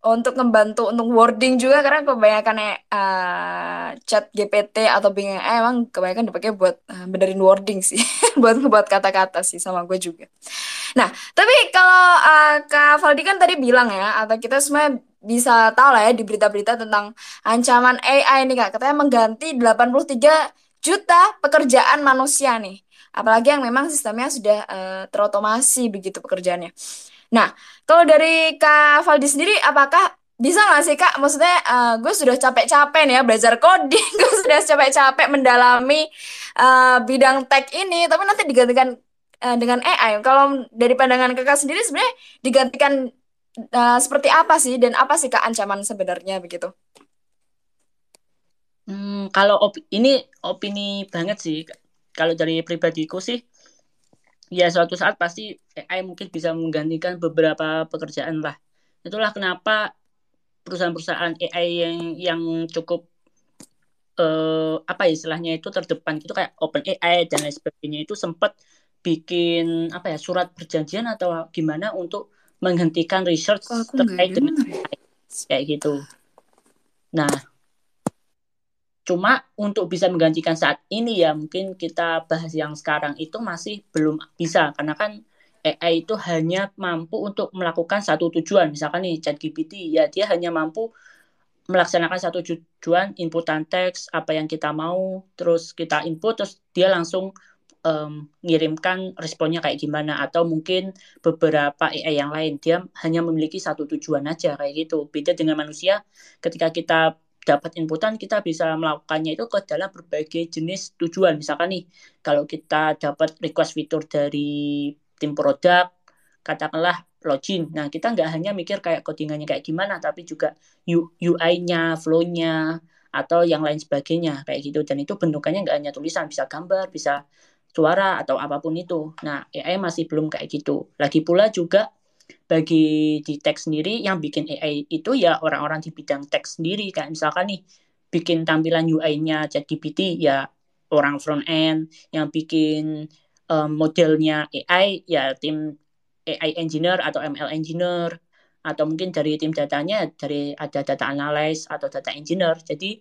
untuk membantu untuk wording juga karena kebanyakan eh, chat GPT atau Bing AI emang kebanyakan dipakai buat eh, benerin wording sih, buat buat kata-kata sih sama gue juga. Nah, tapi kalau eh, Kak Valdi kan tadi bilang ya, atau kita semua bisa tahu lah ya di berita-berita tentang ancaman AI nih Kak, katanya mengganti 83 juta pekerjaan manusia nih. Apalagi yang memang sistemnya sudah eh, terotomasi begitu pekerjaannya. Nah, kalau dari Kak Valdi sendiri, apakah bisa nggak sih Kak? Maksudnya eh, gue sudah capek-capek nih ya belajar coding, gue sudah capek-capek mendalami eh, bidang tech ini, tapi nanti digantikan dengan AI. Kalau dari pandangan Kakak sendiri sebenarnya digantikan eh, seperti apa sih dan apa sih Kak ancaman sebenarnya begitu? Hmm, kalau op- ini opini banget sih. Kalau dari pribadiku sih, ya suatu saat pasti AI mungkin bisa menggantikan beberapa pekerjaan lah. Itulah kenapa perusahaan-perusahaan AI yang yang cukup eh, apa ya istilahnya itu terdepan gitu kayak OpenAI dan lain sebagainya itu sempat bikin apa ya surat perjanjian atau gimana untuk menghentikan research nggak terkait dengan dengar ya? kayak gitu. Nah, Cuma untuk bisa menggantikan saat ini ya mungkin kita bahas yang sekarang itu masih belum bisa karena kan AI itu hanya mampu untuk melakukan satu tujuan. Misalkan nih ChatGPT ya dia hanya mampu melaksanakan satu tujuan inputan teks apa yang kita mau terus kita input terus dia langsung um, ngirimkan responnya kayak gimana atau mungkin beberapa AI yang lain. Dia hanya memiliki satu tujuan aja kayak gitu. Beda dengan manusia ketika kita dapat inputan kita bisa melakukannya itu ke dalam berbagai jenis tujuan. Misalkan nih kalau kita dapat request fitur dari tim produk katakanlah login. Nah kita nggak hanya mikir kayak codingannya kayak gimana tapi juga UI-nya flow-nya atau yang lain sebagainya kayak gitu. Dan itu bentukannya nggak hanya tulisan bisa gambar bisa suara atau apa pun itu. Nah AI masih belum kayak gitu. Lagi pula juga bagi di teks sendiri yang bikin AI itu ya orang-orang di bidang teks sendiri. Kayak misalkan nih bikin tampilan UI-nya ChatGPT ya orang front end yang bikin um, modelnya AI ya tim AI engineer atau ML engineer. Atau mungkin dari tim datanya dari ada data analyst atau data engineer. Jadi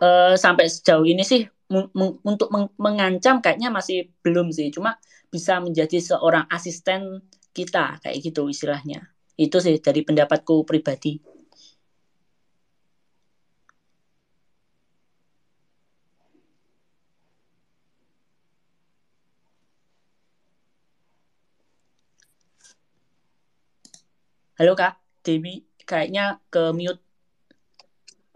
uh, sampai sejauh ini sih untuk meng mengancam kayaknya masih belum sih. Cuma bisa menjadi seorang asisten kita kayak gitu istilahnya. Itu sih dari pendapatku pribadi. Halo kak. Dewi kayaknya ke mute.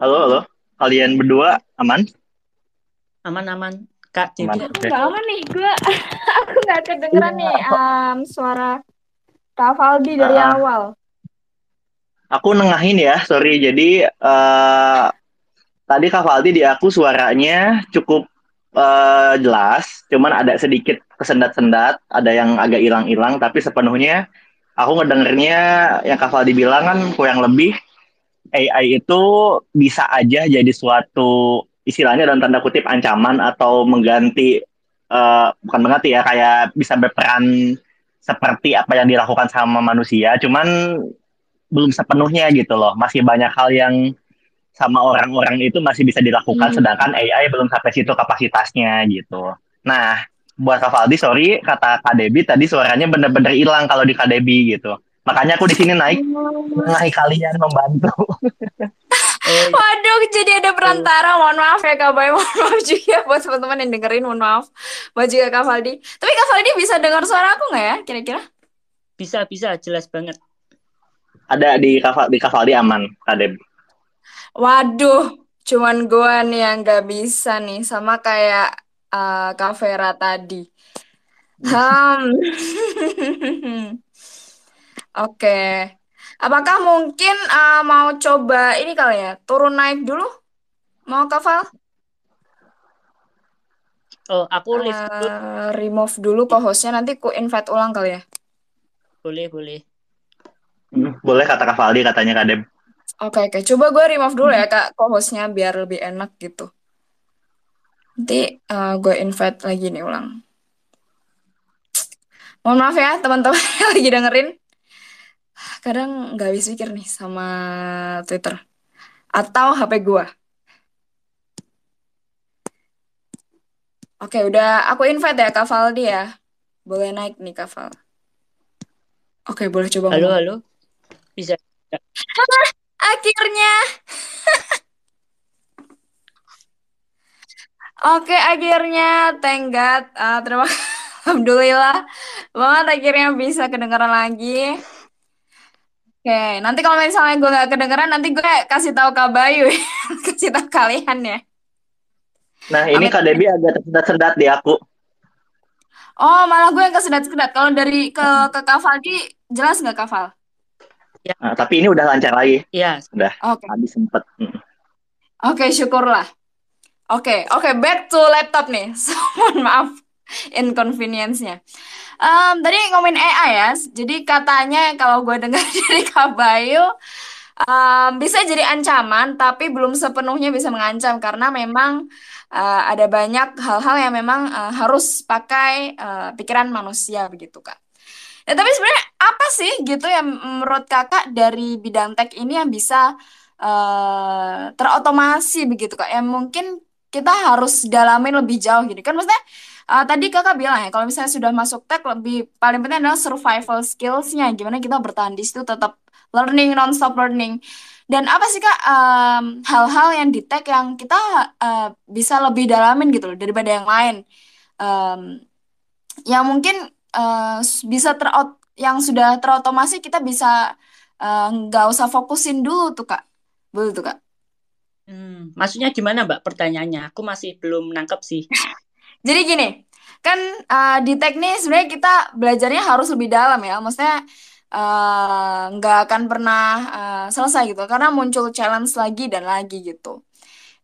Halo halo. Kalian berdua aman aman aman kak Dewi aman, okay. aman nih gue aku nggak kedengeran nih um, suara Kak Valdi dari uh, awal. Aku nengahin ya, sorry. Jadi uh, tadi Kak Valdi di aku suaranya cukup uh, jelas, cuman ada sedikit kesendat-sendat, ada yang agak hilang-hilang, tapi sepenuhnya aku ngedengernya yang Kak Valdi bilang kan kurang lebih AI itu bisa aja jadi suatu istilahnya dalam tanda kutip ancaman atau mengganti uh, bukan mengganti ya kayak bisa berperan seperti apa yang dilakukan sama manusia, cuman belum sepenuhnya gitu loh. Masih banyak hal yang sama orang-orang itu masih bisa dilakukan Hmm. sedangkan AI belum sampai situ kapasitasnya gitu. Nah, buat Kak Valdi, sorry kata Kak Debi tadi suaranya bener-bener hilang kalau di Kak Debi gitu. Makanya aku di sini naik mengenai kalian membantu. Oh, Waduh, jadi ada perantara. Mohon maaf ya Kak Bay. Mohon maaf juga buat teman-teman yang dengerin. Mohon maaf. Buat juga Kak Valdi. Tapi Kak Valdi bisa dengar suara aku nggak ya? Kira-kira? bisa bisa jelas banget. Ada di Kak, di Kak Valdi aman, Kak Debi. Waduh, cuman gua nih yang nggak bisa nih. Sama kayak eh, Kak Vera tadi. Hmm. Oke. Apakah mungkin eh, mau coba ini kali ya? Turun naik dulu? Mau Kak Val? Oh, aku live dulu. Eh, remove dulu co-hostnya nanti ku invite ulang kali ya. Boleh, boleh. Hmm, Boleh kata Kak Valdi katanya Kak Deb. Oke oke, coba gue remove dulu ya kak co-hostnya biar lebih enak gitu. Nanti eh, gue invite lagi nih ulang. Mohon maaf ya teman-teman yang lagi dengerin. Kadang nggak habis pikir nih sama Twitter atau HP gue. Oke, udah aku invite ya Kak Valdi ya. Boleh naik nih Kak Val. Oke, boleh coba Halo, ngomong. halo. Bisa. Akhirnya. Oke, akhirnya thank God. Ah, terima Alhamdulillah banget akhirnya bisa kedengeran lagi. Oke, nanti kalau misalnya gue gak kedengeran, nanti gue kasih tahu Kak Bayu ya. kasih tahu kalian ya. Nah, ini Amin. Kak Debi agak tersendat-sendat di aku. Oh, malah gue yang kesedat-sedat. Kalau dari ke ke Kak Valdi, jelas nggak Kak Val? Nah, tapi ini udah lancar lagi. Ya, Udah, Oke, tadi sempet. Mm. oke syukurlah. Oke, oke back to laptop nih. So, mohon maaf inconvenience-nya. Em, tadi ngomongin AI ya. Jadi katanya kalau gue dengar dari Kak Bayu, em, bisa jadi ancaman, tapi belum sepenuhnya bisa mengancam karena memang eh, ada banyak hal-hal yang memang eh, harus pakai eh, pikiran manusia begitu Kak. Ya, tapi sebenarnya apa sih gitu yang menurut Kakak dari bidang tech ini yang bisa eh, terotomasi begitu Kak? Yang mungkin kita harus dalamin lebih jauh gitu kan maksudnya eh, tadi kakak bilang ya kalau misalnya sudah masuk tech lebih paling penting adalah survival skillsnya. Gimana kita bertahan di situ tetap learning non-stop learning. Dan apa sih kak em, hal-hal yang di tech yang kita eh, bisa lebih dalamin gitu loh daripada yang lain? Em, yang mungkin eh, bisa ter yang sudah terotomasi kita bisa nggak usah fokusin dulu tuh kak. Betul tuh kak? Hmm, maksudnya gimana Mbak pertanyaannya? Aku masih belum nangkep sih. Jadi gini, kan uh, di teknis sebenarnya kita belajarnya harus lebih dalam ya. Maksudnya uh, nggak akan pernah uh, selesai gitu, karena muncul challenge lagi dan lagi gitu.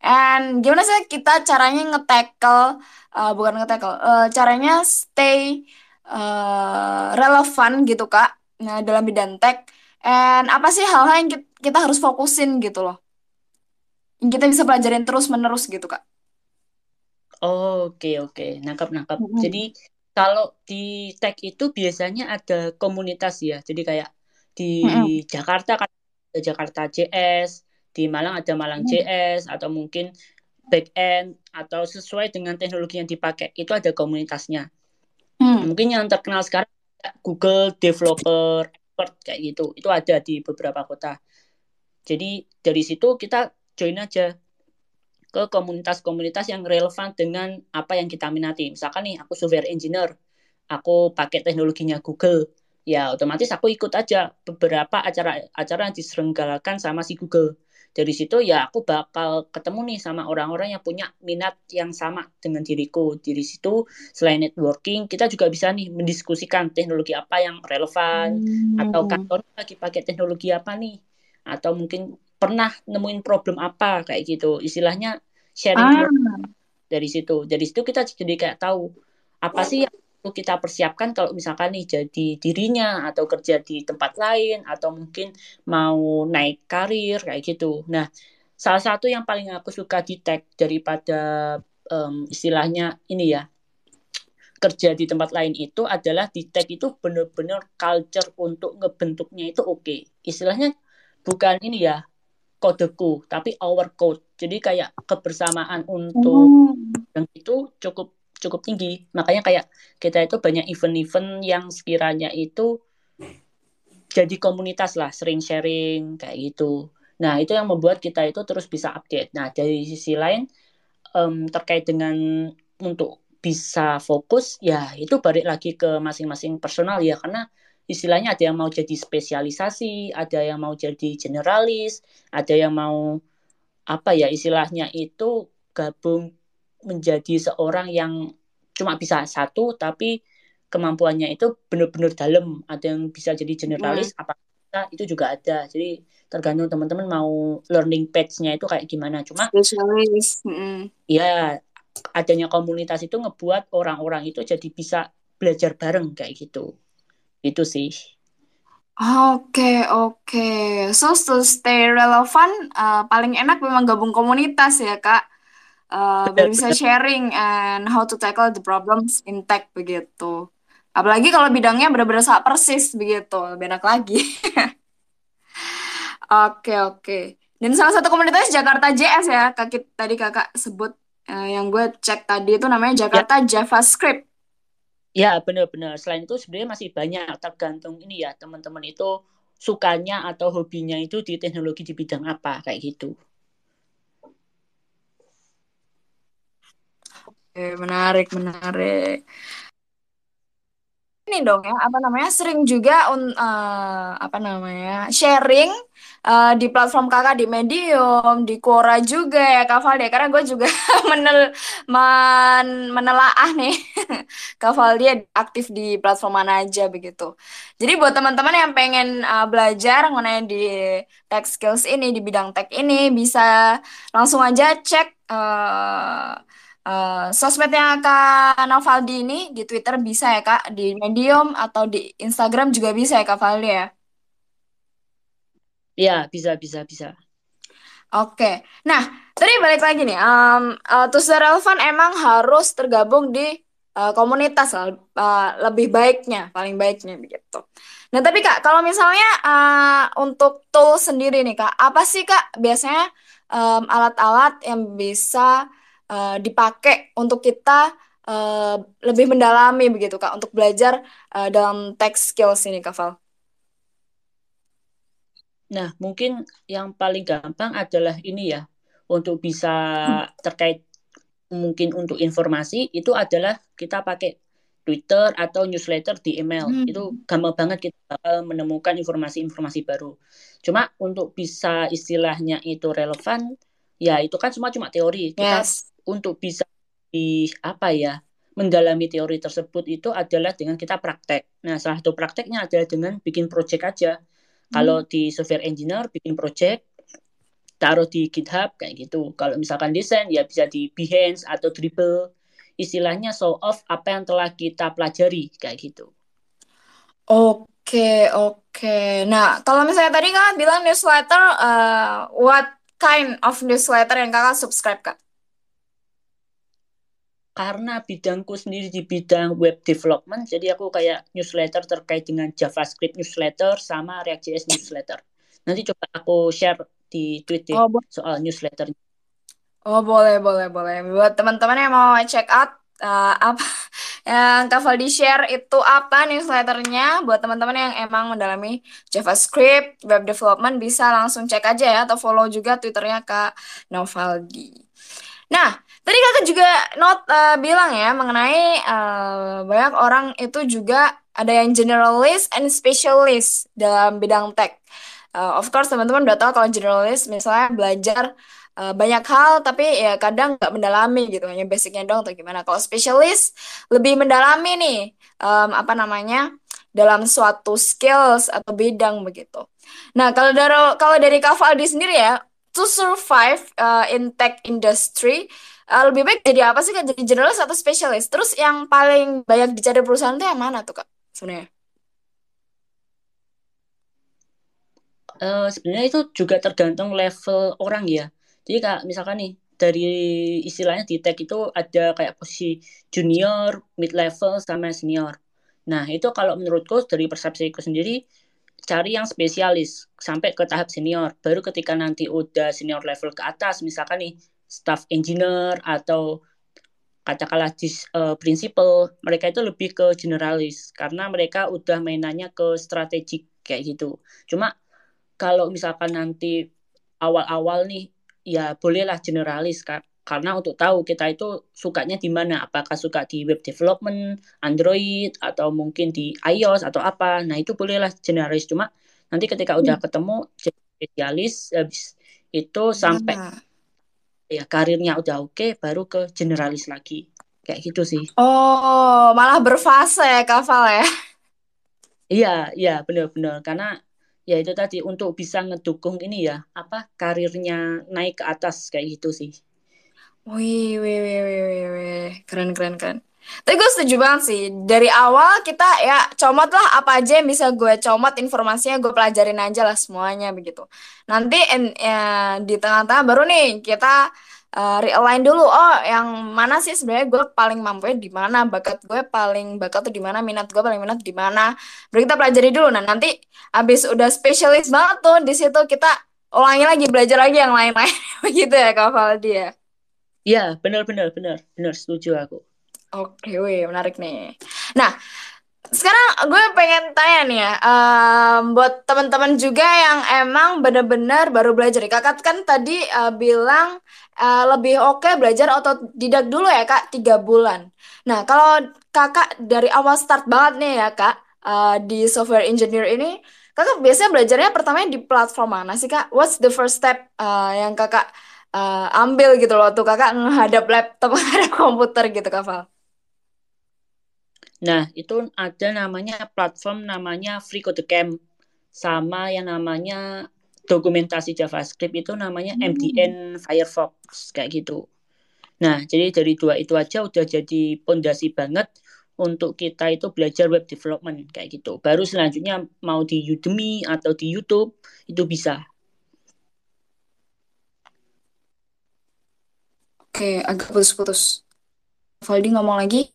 And gimana sih kita caranya nge-tackle, uh, bukan nge-tackle, uh, caranya stay uh, relevan gitu Kak, nah, dalam bidang tech. And apa sih hal-hal yang ki- kita harus fokusin gitu loh, yang kita bisa pelajarin terus-menerus gitu Kak. Oke, oke. Nangkep, nangkep. Mm-mm. Jadi kalau di tech itu biasanya ada komunitas ya. Jadi kayak di Mm-mm. Jakarta kan ada Jakarta JS, di Malang ada Malang Mm. JS, atau mungkin back end, atau sesuai dengan teknologi yang dipakai. Itu ada komunitasnya. Hmm. Mungkin yang terkenal sekarang Google Developer Expert kayak gitu. Itu ada di beberapa kota. Jadi dari situ kita join aja ke komunitas-komunitas yang relevan dengan apa yang kita minati. Misalkan nih, aku software engineer, aku pakai teknologinya Google, ya otomatis aku ikut aja beberapa acara-acara yang diselenggarakan sama si Google. Dari situ ya aku bakal ketemu nih sama orang-orang yang punya minat yang sama dengan diriku. Dari situ selain networking, kita juga bisa nih mendiskusikan teknologi apa yang relevan, atau Hmm. kantor lagi pakai teknologi apa nih, atau mungkin pernah nemuin problem apa kayak gitu. Istilahnya sharing Ah. dari situ. Dari situ kita jadi kayak tahu apa sih yang perlu kita persiapkan kalau misalkan nih jadi dirinya atau kerja di tempat lain atau mungkin mau naik karir kayak gitu. Nah, salah satu yang paling aku suka di tech daripada em, istilahnya ini ya kerja di tempat lain itu adalah di tech itu benar-benar culture untuk ngebentuknya itu oke. Istilahnya bukan ini ya kodeku, tapi our code. Jadi kayak kebersamaan untuk Oh. yang itu cukup cukup tinggi. Makanya kayak kita itu banyak event-event yang sekiranya itu jadi komunitas lah, sering sharing kayak gitu. Nah, itu yang membuat kita itu terus bisa update. Nah, dari sisi lain em, terkait dengan untuk bisa fokus, ya itu balik lagi ke masing-masing personal ya, karena istilahnya ada yang mau jadi spesialisasi, ada yang mau jadi generalis, ada yang mau apa ya istilahnya itu gabung menjadi seorang yang cuma bisa satu tapi kemampuannya itu benar-benar dalam ada yang bisa jadi generalis apa bisa itu juga ada jadi tergantung teman-teman mau learning path-nya itu kayak gimana cuma Spesialis. Mm-mm. ya adanya komunitas itu ngebuat orang-orang itu jadi bisa belajar bareng kayak gitu itu sih Oke, oke. So, to stay relevant, uh, paling enak memang gabung komunitas ya, Kak. Uh, biar bisa Benar-benar. sharing and how to tackle the problems in tech begitu. Apalagi kalau bidangnya benar-benar sama persis begitu, lebih enak lagi. Oke, oke. Dan salah satu komunitasnya Jakarta JS ya, Kak, tadi Kakak sebut uh, yang gue cek tadi itu namanya ya Jakarta JavaScript. Ya, benar-benar. Selain itu sebenarnya masih banyak tergantung ini ya, teman-teman itu sukanya atau hobinya itu di teknologi di bidang apa kayak gitu. Oke, menarik, menarik. Ini dong ya, apa namanya, sering juga un, eh, apa namanya, sharing eh, di platform kakak di Medium, di Quora juga ya Kak Valdi, karena gue juga menel, men, menelaah nih Kak Valdi aktif di platform mana aja begitu. Jadi buat teman-teman yang pengen eh, belajar mengenai di tech skills ini, di bidang tech ini, bisa langsung aja cek eh, Eh, sosmednya Kak Novaldi ini di Twitter bisa ya Kak, di Medium atau di Instagram juga bisa ya Kak Valdi ya. Ya, bisa, bisa, bisa. Oke, nah tadi balik lagi nih, um, uh, to stay relevant emang harus tergabung di uh, komunitas lah, uh, lebih baiknya, paling baiknya begitu. Nah tapi Kak, kalau misalnya uh, untuk tool sendiri nih Kak, apa sih Kak biasanya um, alat-alat yang bisa uh, dipakai untuk kita uh, lebih mendalami begitu Kak, untuk belajar uh, dalam tech skills ini Kak Val? Nah, mungkin yang paling gampang adalah ini ya, untuk bisa terkait mungkin untuk informasi itu adalah kita pakai Twitter atau newsletter di email. Hmm. Itu gampang banget kita bakal menemukan informasi-informasi baru. Cuma untuk bisa istilahnya itu relevan, ya itu kan semua cuma teori. Kita Yes. Untuk bisa di apa ya mendalami teori tersebut itu adalah dengan kita praktek. Nah, salah satu prakteknya adalah dengan bikin project aja. Kalau Hmm. di software engineer bikin project, taruh di GitHub kayak gitu. Kalau misalkan desain ya bisa di Behance atau Dribble. Istilahnya show off apa yang telah kita pelajari kayak gitu. Oke, oke. Nah, kalau misalnya tadi kakak bilang newsletter, uh, what kind of newsletter yang kakak subscribe, Kak? Karena bidangku sendiri di bidang web development, jadi aku kayak newsletter terkait dengan JavaScript newsletter sama React.js newsletter. Nanti coba aku share di tweet deh Oh, soal newsletter. oh, boleh, boleh, boleh. Buat teman-teman yang mau check out uh, apa yang Kak Valdi share itu apa newsletternya, buat teman-teman yang emang mendalami JavaScript, web development, bisa langsung cek aja ya, atau follow juga Twitternya Kak Novaldi. Nah, tadi kakak juga not eh, bilang ya mengenai eh, banyak orang itu juga ada yang generalist and specialist dalam bidang tech. Eh, of course teman-teman udah tahu kalau generalist misalnya belajar eh, banyak hal tapi ya kadang nggak mendalami gitu hanya basicnya dong atau gimana. Kalau specialist lebih mendalami nih em, apa namanya dalam suatu skills atau bidang begitu. Nah kalau dari kalau dari Kak Faldi sendiri ya to survive uh, in tech industry uh, lebih baik jadi apa sih kak jadi generalis atau spesialis terus yang paling banyak dicari perusahaan itu yang mana tuh kak sebenarnya Eh, sebenarnya itu juga tergantung level orang ya. Jadi kayak misalkan nih dari istilahnya di tech itu ada kayak posisi junior, mid level sama senior. Nah, itu kalau menurutku dari persepsiku sendiri cari yang spesialis sampai ke tahap senior. Baru ketika nanti udah senior level ke atas, misalkan nih staff engineer atau katakanlah dis, uh, principal, mereka itu lebih ke generalis karena mereka udah mainannya ke strategik kayak gitu. Cuma kalau misalkan nanti awal-awal nih ya bolehlah generalis kak karena untuk tahu kita itu sukanya di mana apakah suka di web development Android atau mungkin di iOS atau apa nah itu bolehlah generalis cuma nanti ketika udah hmm. ketemu spesialis habis itu sampai nah. Ya karirnya udah oke okay, baru ke generalis lagi. Kayak gitu sih. Oh malah berfase ya kafal ya? Iya iya benar-benar. Karena ya itu tadi untuk bisa ngedukung ini ya apa karirnya naik ke atas kayak gitu sih. Wih, wih, wih, wih, wih, wih. Keren, keren, keren. Tapi gue setuju banget sih. Dari awal kita ya comot lah apa aja yang bisa gue comot informasinya gue pelajarin aja lah semuanya begitu. Nanti en, ya, di tengah-tengah baru nih kita uh, realign dulu. Oh, yang mana sih sebenarnya gue paling mampu di mana, bakat gue paling bakat tuh di mana, minat gue paling minat di mana. Baru kita pelajari dulu. Nah, nanti abis udah spesialis banget tuh di situ kita ulangi lagi belajar lagi yang lain-lain begitu ya Kak Valdi ya. Iya, benar benar benar benar setuju aku. Oke, wih, menarik nih. Nah, sekarang gue pengen tanya nih ya, um, buat teman-teman juga yang emang benar-benar baru belajar. Kakak kan tadi uh, bilang uh, lebih oke okay belajar otodidak dulu ya kak, tiga bulan. Nah, kalau kakak dari awal start banget nih ya kak, uh, di software engineer ini, kakak biasanya belajarnya pertama di platform mana sih kak? What's the first step uh, yang kakak uh, ambil gitu loh tuh kakak menghadap laptop menghadap komputer gitu kak Val. Nah itu ada namanya platform namanya Free Code Camp sama yang namanya dokumentasi JavaScript itu namanya hmm. MDN Firefox kayak gitu. Nah jadi dari dua itu aja udah jadi pondasi banget untuk kita itu belajar web development kayak gitu. Baru selanjutnya mau di Udemy atau di YouTube itu bisa. Oke, agak putus-putus. Valdi ngomong lagi.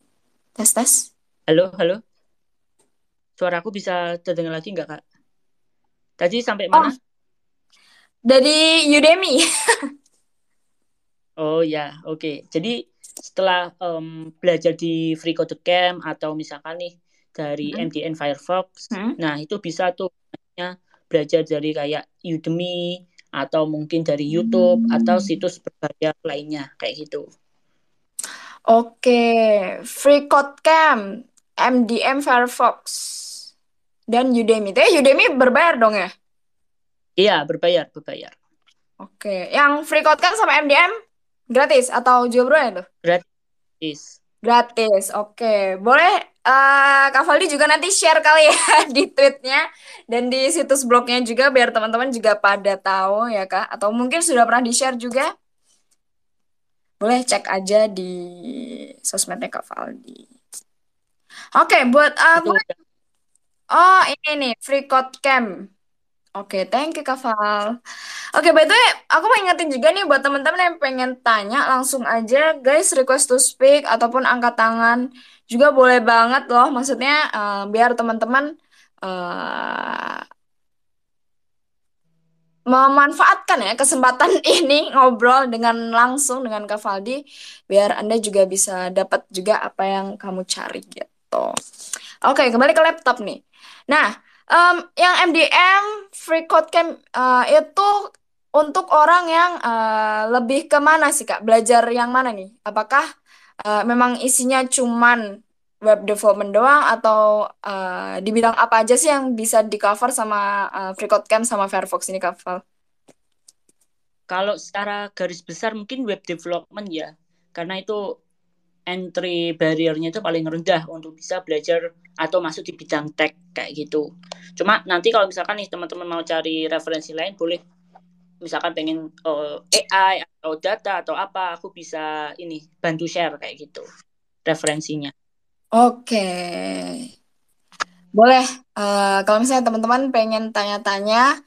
Tes, Halo, halo. Suaraku bisa terdengar lagi nggak, Kak? Tadi sampai mana? Oh, dari Udemy. oh ya, oke. Okay. Jadi setelah um, belajar di Free Code Camp atau misalkan nih dari hmm. MDN Firefox, hmm. nah itu bisa tuh belajar dari kayak Udemy, atau mungkin dari YouTube hmm. atau situs berbayar lainnya kayak gitu. Oke, Free Code Camp, MDM Firefox, dan Udemy. Tapi Udemy berbayar dong ya? Iya, berbayar, berbayar. Oke, yang Free Code Camp sama MDM gratis atau jual berapa itu? Gratis. Gratis, oke. Boleh uh, Kak Valdi juga nanti share kali ya di tweetnya dan di situs blognya juga biar teman-teman juga pada tahu ya Kak. Atau mungkin sudah pernah di-share juga. Boleh cek aja di sosmednya Kak Valdi. Oke, buat uh, Oh, ini nih, Free Code Camp. Oke, thank you Kak Val. Oke, by the way, aku mau ingetin juga nih buat teman-teman yang pengen tanya, langsung aja guys request to speak ataupun angkat tangan juga boleh banget loh. Maksudnya uh, biar teman-teman uh, memanfaatkan ya kesempatan ini ngobrol dengan langsung dengan Kak Valdi biar Anda juga bisa dapat juga apa yang kamu cari gitu. Oke, kembali ke laptop nih. Nah, Um, yang MDM Free Code Camp uh, itu untuk orang yang uh, lebih ke mana sih Kak? Belajar yang mana nih? Apakah uh, memang isinya cuman web development doang atau uh, di bidang apa aja sih yang bisa di cover sama uh, Free Code Camp sama Firefox ini Kak? Kalau secara garis besar mungkin web development ya, karena itu entry barrier-nya itu paling rendah untuk bisa belajar atau masuk di bidang tech kayak gitu. Cuma nanti kalau misalkan nih teman-teman mau cari referensi lain boleh misalkan pengen uh, eh, AI atau data atau apa aku bisa ini bantu share kayak gitu referensinya. Oke. Boleh uh, kalau misalnya teman-teman pengen tanya-tanya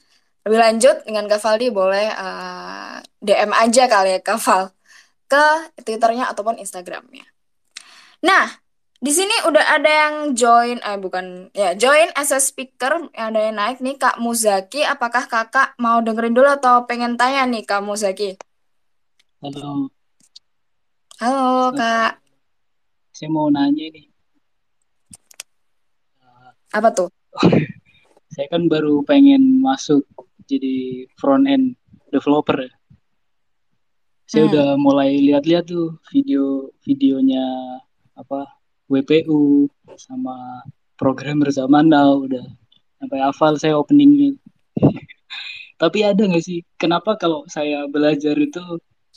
lebih lanjut dengan Kavaldi boleh uh, eh, DM aja kali ya Kaval ke Twitternya ataupun Instagramnya. Nah, Di sini udah ada yang join, eh bukan ya join as a speaker, ada yang naik nih Kak Muzaki. Apakah kakak mau dengerin dulu atau pengen tanya nih Kak Muzaki? Halo, Halo Kak, saya mau nanya nih. apa tuh? Saya kan baru pengen masuk jadi front end developer. ya. Saya Hmm. udah mulai lihat-lihat tuh video-videonya apa WPU sama programmer zaman now udah sampai hafal saya openingnya. Tapi ada nggak sih kenapa kalau saya belajar itu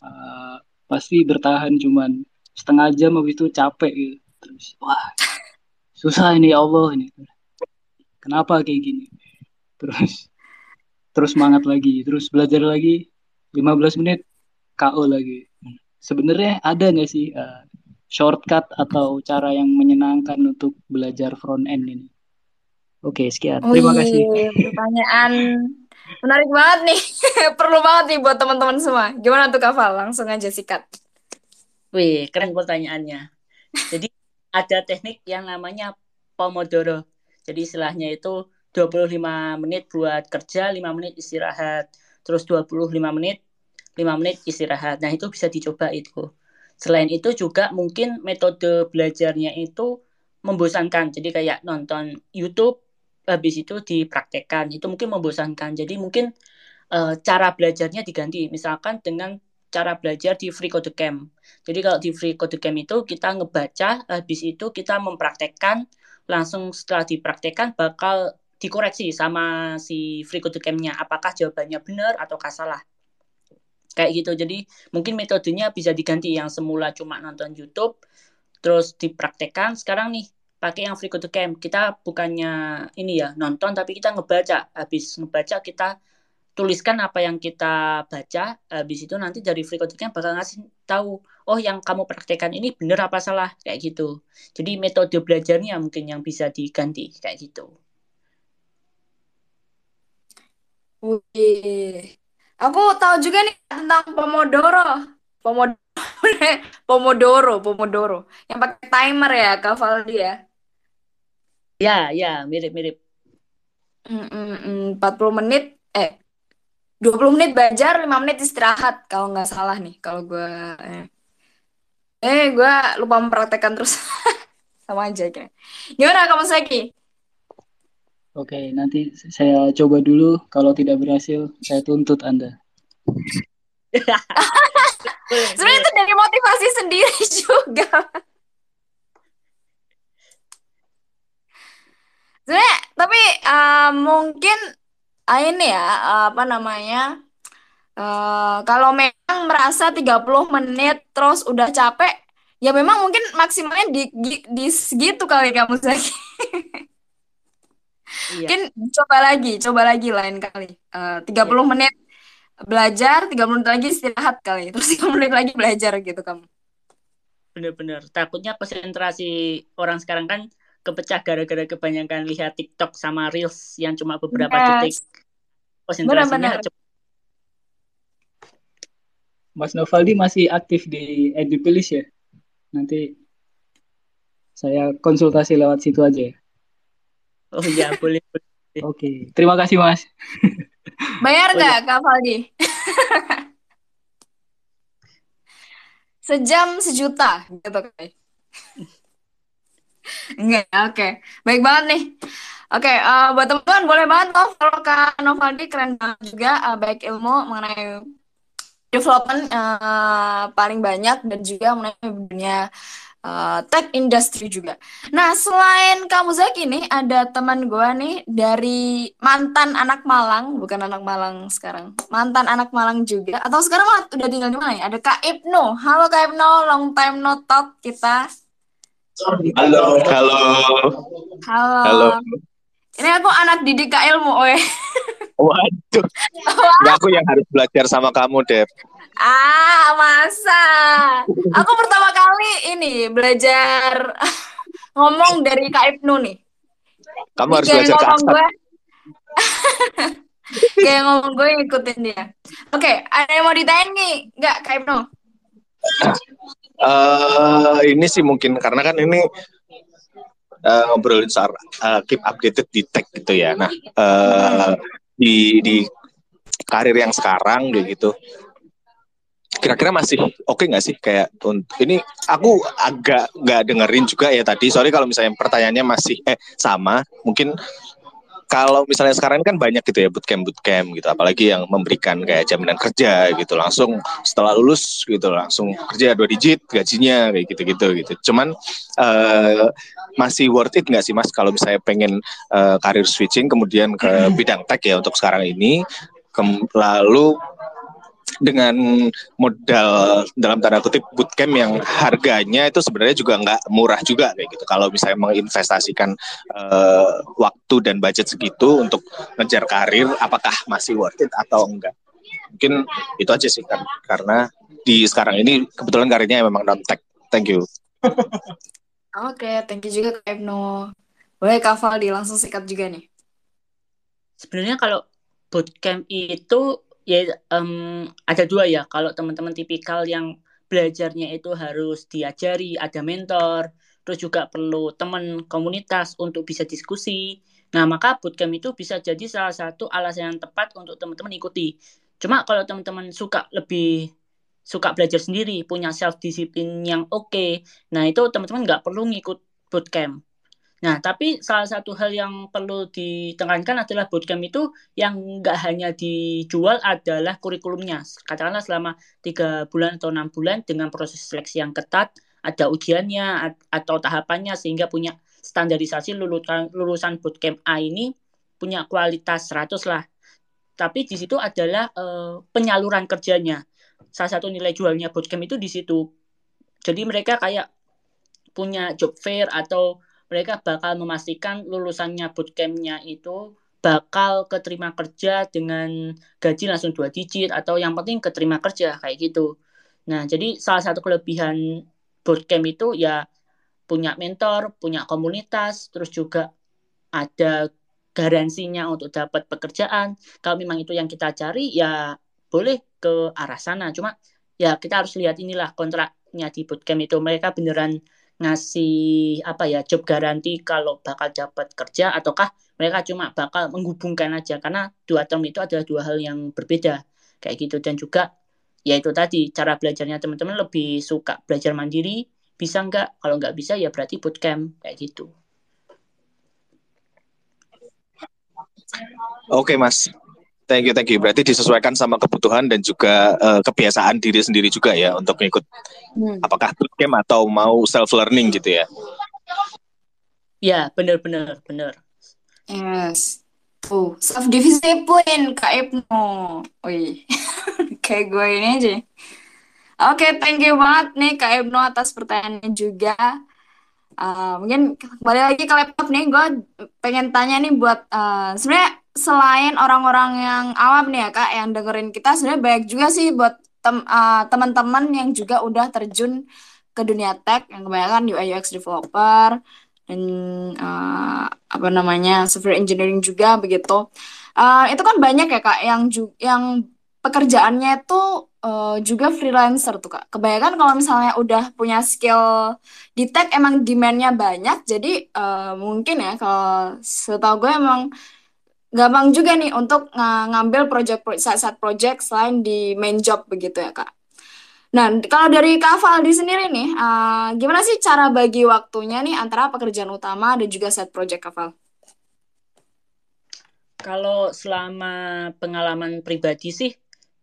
uh, pasti bertahan cuman setengah jam habis itu capek gitu. Terus wah susah ini ya Allah ini. Kenapa kayak gini? Terus terus semangat lagi, terus belajar lagi 15 menit KO lagi. Sebenarnya ada nggak sih uh, shortcut atau cara yang menyenangkan untuk belajar front end ini? Oke, sekian. Terima Wih, kasih. pertanyaan menarik banget nih. Perlu banget nih buat teman-teman semua. Gimana tuh Kak Val? Langsung aja sikat. Wih, keren pertanyaannya. Jadi ada teknik yang namanya Pomodoro. Jadi istilahnya itu 25 menit buat kerja, 5 menit istirahat. Terus 25 menit, 5 menit istirahat. Nah, itu bisa dicoba itu. Selain itu juga mungkin metode belajarnya itu membosankan. Jadi kayak nonton YouTube, habis itu dipraktekkan. Itu mungkin membosankan. Jadi mungkin eh, cara belajarnya diganti. Misalkan dengan cara belajar di Free Code Camp. Jadi kalau di Free Code Camp itu kita ngebaca, habis itu kita mempraktekkan, langsung setelah dipraktekkan bakal dikoreksi sama si Free Code Camp-nya. Apakah jawabannya benar ataukah salah. Kayak gitu. Jadi mungkin metodenya bisa diganti yang semula cuma nonton YouTube, terus dipraktekkan. Sekarang nih pakai yang Free Code Camp. Kita bukannya ini ya nonton, tapi kita ngebaca. Habis ngebaca kita tuliskan apa yang kita baca, habis itu nanti dari Free Code Camp bakal ngasih tahu, oh yang kamu praktekkan ini benar apa salah, kayak gitu. Jadi metode belajarnya mungkin yang bisa diganti, kayak gitu. Wih. Aku tahu juga nih tentang Pomodoro. Pomodoro. Pomodoro, Pomodoro. Yang pakai timer ya, Kak Valdi ya. Ya, ya, mirip-mirip. Mm, mm, mm, 40 menit, eh 20 menit belajar, 5 menit istirahat. Kalau nggak salah nih, kalau gue... Eh, eh gue lupa mempraktekkan terus. Sama aja kayaknya. Gimana kamu Seki? Oke, nanti saya coba dulu. Kalau tidak berhasil, saya tuntut Anda. Sebenarnya itu dari motivasi sendiri juga. Sebenarnya, tapi uh, mungkin uh, ini ya, uh, apa namanya, uh, kalau memang merasa 30 menit terus udah capek, ya memang mungkin maksimalnya di, di, di segitu kali kamu Zaki. Iya, Mungkin coba lagi, coba lagi lain kali. Uh, 30 iya. menit belajar, 30 menit lagi istirahat kali. Terus 30 menit lagi belajar gitu kamu. Bener-bener. Takutnya konsentrasi orang sekarang kan kepecah gara-gara kebanyakan lihat TikTok sama Reels yang cuma beberapa Yes. detik. Konsentrasinya cepet. Mas Novaldi masih aktif di Edupilis ya? Nanti saya konsultasi lewat situ aja ya. Oh iya, boleh. boleh. Oke, terima kasih Mas. Bayar Oh nggak iya, Kak Faldi? Sejam sejuta gitu kan. Enggak, oke. Baik banget nih. Oke, eh, buat teman-teman boleh banget loh kalau Kak Novaldi keren banget juga eh, baik ilmu mengenai development eh, paling banyak dan juga mengenai dunia eh, tech industry juga. Nah, selain kamu Zaki nih, ada teman gue nih dari mantan anak Malang, bukan anak Malang sekarang, mantan anak Malang juga, atau sekarang malah udah tinggal di mana ya? Ada Kak Ibnu. Halo Kak Ibnu, long time no talk kita. Halo, halo, Halo. halo. Ini aku anak didik Kak Ilmu, weh. Waduh, nggak aku yang harus belajar sama kamu, Dep. Ah, masa? Aku pertama kali ini belajar ngomong dari Kak Ibnu nih. Kamu harus kayak belajar ngomong gue, kayak ngomong gue ngikutin dia. Oke, ada yang mau ditanya nih? Nggak, Kak Ibnu? Eh, ini sih mungkin karena kan ini uh, ngobrolin soal uh, keep updated di tech gitu ya. Nah, uh, di di karir yang sekarang gitu kira-kira masih oke okay nggak sih? Kayak untuk ini aku agak nggak dengerin juga ya tadi. Sorry kalau misalnya pertanyaannya masih eh sama. Mungkin kalau misalnya sekarang kan banyak gitu ya bootcamp bootcamp gitu. Apalagi yang memberikan kayak jaminan kerja gitu. Langsung setelah lulus gitu langsung kerja dua digit gajinya kayak gitu gitu. Gitu cuman uh, masih worth it nggak sih mas? Kalau misalnya pengen uh, karir switching kemudian ke bidang tech ya untuk sekarang ini. Lalu dengan modal dalam tanda kutip bootcamp yang harganya itu sebenarnya juga nggak murah juga kayak gitu. Kalau misalnya menginvestasikan uh, waktu dan budget segitu untuk ngejar karir, apakah masih worth it atau enggak? Mungkin itu aja sih kan karena di sekarang ini kebetulan karirnya memang non tech. Thank you. Oke, okay, thank you juga Kak Ibnu. Boleh Kak Valdi langsung sikat juga nih. Sebenarnya kalau bootcamp itu ya um, ada dua ya. Kalau teman-teman tipikal yang belajarnya itu harus diajari ada mentor terus juga perlu teman komunitas untuk bisa diskusi. Nah maka bootcamp itu bisa jadi salah satu alasan yang tepat untuk teman-teman ikuti. Cuma kalau teman-teman suka lebih suka belajar sendiri punya self disiplin yang oke okay, nah itu teman-teman nggak perlu ngikut bootcamp Nah, tapi salah satu hal yang perlu ditekankan adalah bootcamp itu yang nggak hanya dijual adalah kurikulumnya. Katakanlah selama tiga bulan atau enam bulan dengan proses seleksi yang ketat, ada ujiannya atau tahapannya sehingga punya standarisasi lulusan lulusan bootcamp A ini punya kualitas 100 lah. Tapi di situ adalah uh, penyaluran kerjanya. Salah satu nilai jualnya bootcamp itu di situ. Jadi mereka kayak punya job fair atau mereka bakal memastikan lulusannya bootcampnya itu bakal keterima kerja dengan gaji langsung dua digit atau yang penting keterima kerja kayak gitu. Nah, jadi salah satu kelebihan bootcamp itu ya punya mentor, punya komunitas, terus juga ada garansinya untuk dapat pekerjaan. Kalau memang itu yang kita cari ya boleh ke arah sana. Cuma ya kita harus lihat inilah kontraknya di bootcamp itu mereka beneran ngasih apa ya job garanti kalau bakal dapat kerja ataukah mereka cuma bakal menghubungkan aja? Karena dua term itu adalah dua hal yang berbeda kayak gitu. Dan juga ya itu tadi cara belajarnya teman-teman lebih suka belajar mandiri bisa nggak? Kalau nggak bisa ya berarti bootcamp kayak gitu. Oke mas, Thank you, thank you. Berarti disesuaikan sama kebutuhan dan juga uh, kebiasaan diri sendiri juga ya untuk mengikut hmm. apakah bootcamp atau mau self learning gitu ya. Ya, benar benar benar. Yes. Tuh, self discipline Kak Ibnu. Wih. Kayak gue ini aja. Oke, okay, thank you banget nih Kak Ibnu atas pertanyaannya juga. Uh, mungkin kembali lagi ke laptop nih, gue pengen tanya nih buat uh, sebenarnya selain orang-orang yang awam nih ya kak yang dengerin kita sebenarnya banyak juga sih buat tem uh, teman-teman yang juga udah terjun ke dunia tech yang kebanyakan UI UX developer dan uh, apa namanya software engineering juga begitu. Uh, itu kan banyak ya kak yang yang pekerjaannya itu uh, juga freelancer tuh kak. Kebanyakan kalau misalnya udah punya skill di tech emang demandnya banyak jadi uh, mungkin ya kalau setahu gue emang gampang juga nih untuk ng ngambil project saat-saat project selain di main job begitu ya kak. Nah kalau dari Kak Valdi sendiri nih, uh, gimana sih cara bagi waktunya nih antara pekerjaan utama dan juga set project Kak Val? Kalau selama pengalaman pribadi sih,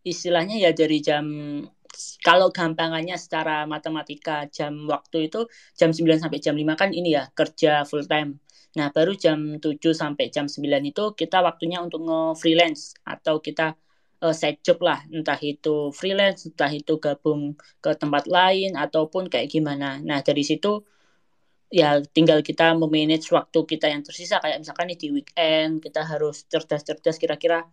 istilahnya ya dari jam kalau gampangannya secara matematika jam waktu itu jam 9 sampai jam 5 kan ini ya kerja full time. Nah, baru jam 7 sampai jam 9 itu kita waktunya untuk nge-freelance atau kita uh, side job lah, entah itu freelance, entah itu gabung ke tempat lain ataupun kayak gimana. Nah, dari situ ya tinggal kita memanage waktu kita yang tersisa kayak misalkan nih di weekend kita harus cerdas-cerdas kira-kira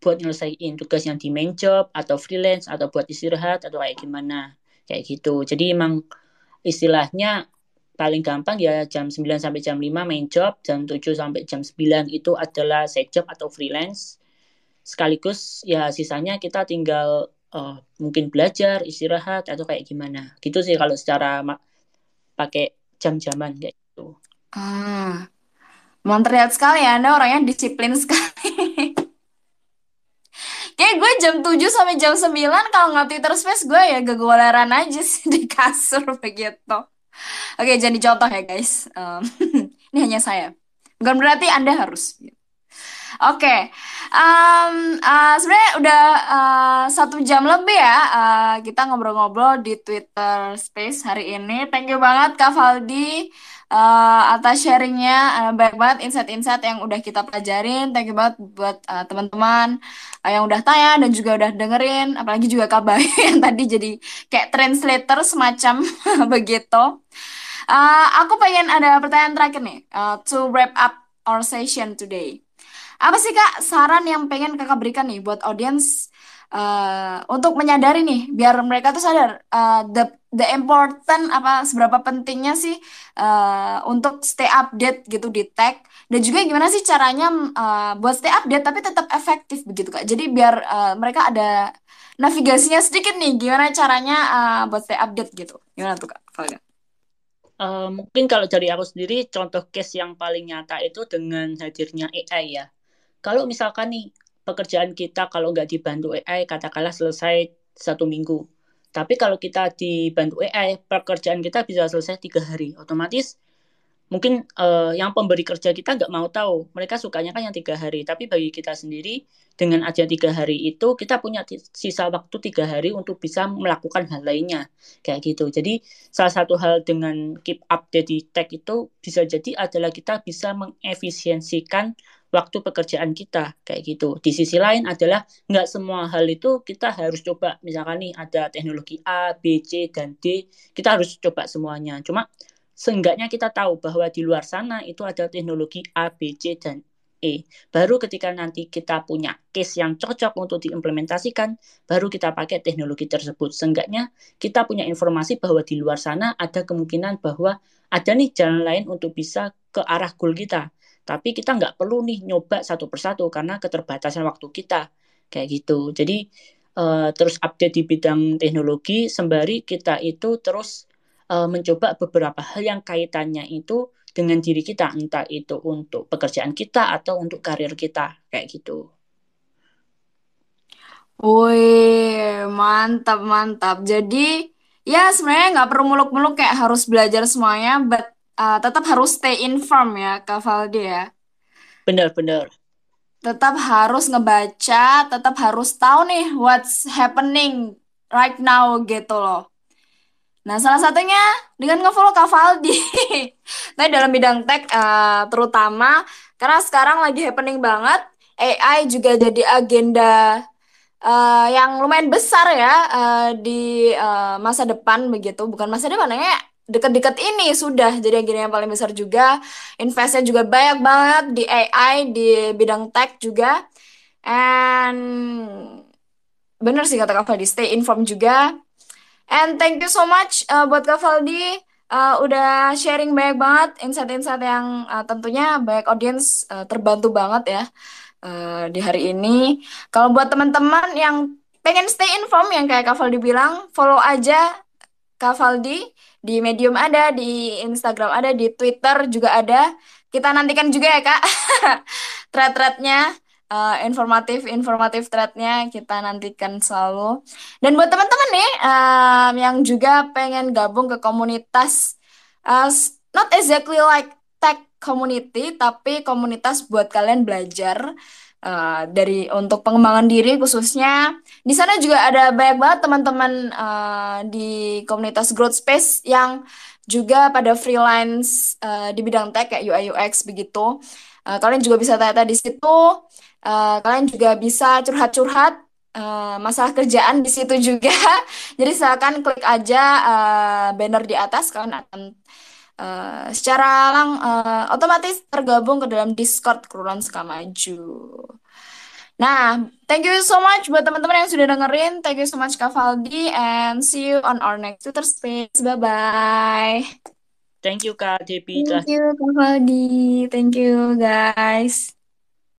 buat nyelesain tugas yang di main job atau freelance atau buat istirahat atau kayak gimana kayak gitu. Jadi emang istilahnya paling gampang ya jam 9 sampai jam 5 main job, jam 7 sampai jam 9 itu adalah side job atau freelance. Sekaligus ya sisanya kita tinggal uh, mungkin belajar, istirahat atau kayak gimana. Gitu sih kalau secara pakai jam-jaman kayak gitu. Ah, terlihat sekali ya Anda orangnya disiplin sekali. Kayak gue jam 7 sampai jam 9 kalau nggak Twitter Space gue ya gegoleran aja sih di kasur begitu. Oke, jadi contoh ya guys. Um, ini hanya saya. Bukan berarti Anda harus. Oke, um, uh, sebenarnya udah uh, satu jam lebih ya uh, kita ngobrol-ngobrol di Twitter Space hari ini. Thank you banget Kak Valdi uh, atas sharingnya. Uh, banyak banget insight-insight yang udah kita pelajarin. Thank you banget buat uh, teman-teman uh, yang udah tanya dan juga udah dengerin. Apalagi juga Kak Bayu yang tadi jadi kayak translator semacam begitu. Uh, aku pengen ada pertanyaan terakhir nih uh, to wrap up our session today. Apa sih Kak saran yang pengen Kakak berikan nih buat audiens uh, untuk menyadari nih biar mereka tuh sadar uh, the the important apa seberapa pentingnya sih uh, untuk stay update gitu di tech dan juga gimana sih caranya uh, buat stay update tapi tetap efektif begitu Kak. Jadi biar uh, mereka ada navigasinya sedikit nih gimana caranya uh, buat stay update gitu. Gimana tuh Kak? Kalau Uh, mungkin kalau dari aku sendiri contoh case yang paling nyata itu dengan hadirnya AI ya kalau misalkan nih pekerjaan kita kalau nggak dibantu AI katakanlah selesai satu minggu. Tapi kalau kita dibantu AI pekerjaan kita bisa selesai tiga hari. Otomatis mungkin uh, yang pemberi kerja kita nggak mau tahu. Mereka sukanya kan yang tiga hari. Tapi bagi kita sendiri dengan aja tiga hari itu kita punya sisa waktu tiga hari untuk bisa melakukan hal lainnya. Kayak gitu. Jadi salah satu hal dengan keep update di tech itu bisa jadi adalah kita bisa mengefisiensikan waktu pekerjaan kita kayak gitu. Di sisi lain adalah nggak semua hal itu kita harus coba. Misalkan nih ada teknologi A, B, C, dan D, kita harus coba semuanya. Cuma seenggaknya kita tahu bahwa di luar sana itu ada teknologi A, B, C, dan E. Baru ketika nanti kita punya case yang cocok untuk diimplementasikan, baru kita pakai teknologi tersebut. Seenggaknya kita punya informasi bahwa di luar sana ada kemungkinan bahwa ada nih jalan lain untuk bisa ke arah goal kita tapi kita nggak perlu nih nyoba satu persatu karena keterbatasan waktu kita kayak gitu. Jadi uh, terus update di bidang teknologi sembari kita itu terus uh, mencoba beberapa hal yang kaitannya itu dengan diri kita entah itu untuk pekerjaan kita atau untuk karir kita kayak gitu. Wih, mantap mantap. Jadi ya sebenarnya nggak perlu muluk-muluk kayak harus belajar semuanya, but uh, tetap harus stay inform ya Kak Valdi ya. Benar-benar. Tetap harus ngebaca, tetap harus tahu nih what's happening right now gitu loh. Nah, salah satunya dengan ngefollow Kak Valdi. Tapi dalam bidang tech uh, terutama karena sekarang lagi happening banget, AI juga jadi agenda uh, yang lumayan besar ya uh, di uh, masa depan begitu. Bukan masa depan ya, dekat-dekat ini sudah. Jadi agennya yang paling besar juga investnya juga banyak banget di AI di bidang tech juga. And bener sih kata Kak Faldi stay informed juga. And thank you so much uh, buat Kak Faldi uh, udah sharing banyak banget insight-insight yang uh, tentunya banyak audience uh, terbantu banget ya uh, di hari ini. Kalau buat teman-teman yang pengen stay informed yang kayak Kak Faldi bilang follow aja Kak Faldi di Medium ada, di Instagram ada, di Twitter juga ada. Kita nantikan juga ya kak, thread-threadnya, uh, informatif-informatif threadnya kita nantikan selalu. Dan buat teman-teman nih um, yang juga pengen gabung ke komunitas, uh, not exactly like tech community, tapi komunitas buat kalian belajar uh, dari untuk pengembangan diri khususnya di sana juga ada banyak banget teman-teman uh, di komunitas growth space yang juga pada freelance uh, di bidang tech kayak UI UX begitu uh, kalian juga bisa tanya-tanya di situ uh, kalian juga bisa curhat-curhat Uh, masalah kerjaan di situ juga. Jadi silakan klik aja uh, banner di atas kalian akan uh, secara lang uh, otomatis tergabung ke dalam Discord Kerulan Sukamaju. Nah, thank you so much buat teman-teman yang sudah dengerin. Thank you so much Kak Valdi and see you on our next Twitter Space. Bye-bye. Thank you Kak Debbie. Thank you Kak Valdi. Thank you guys.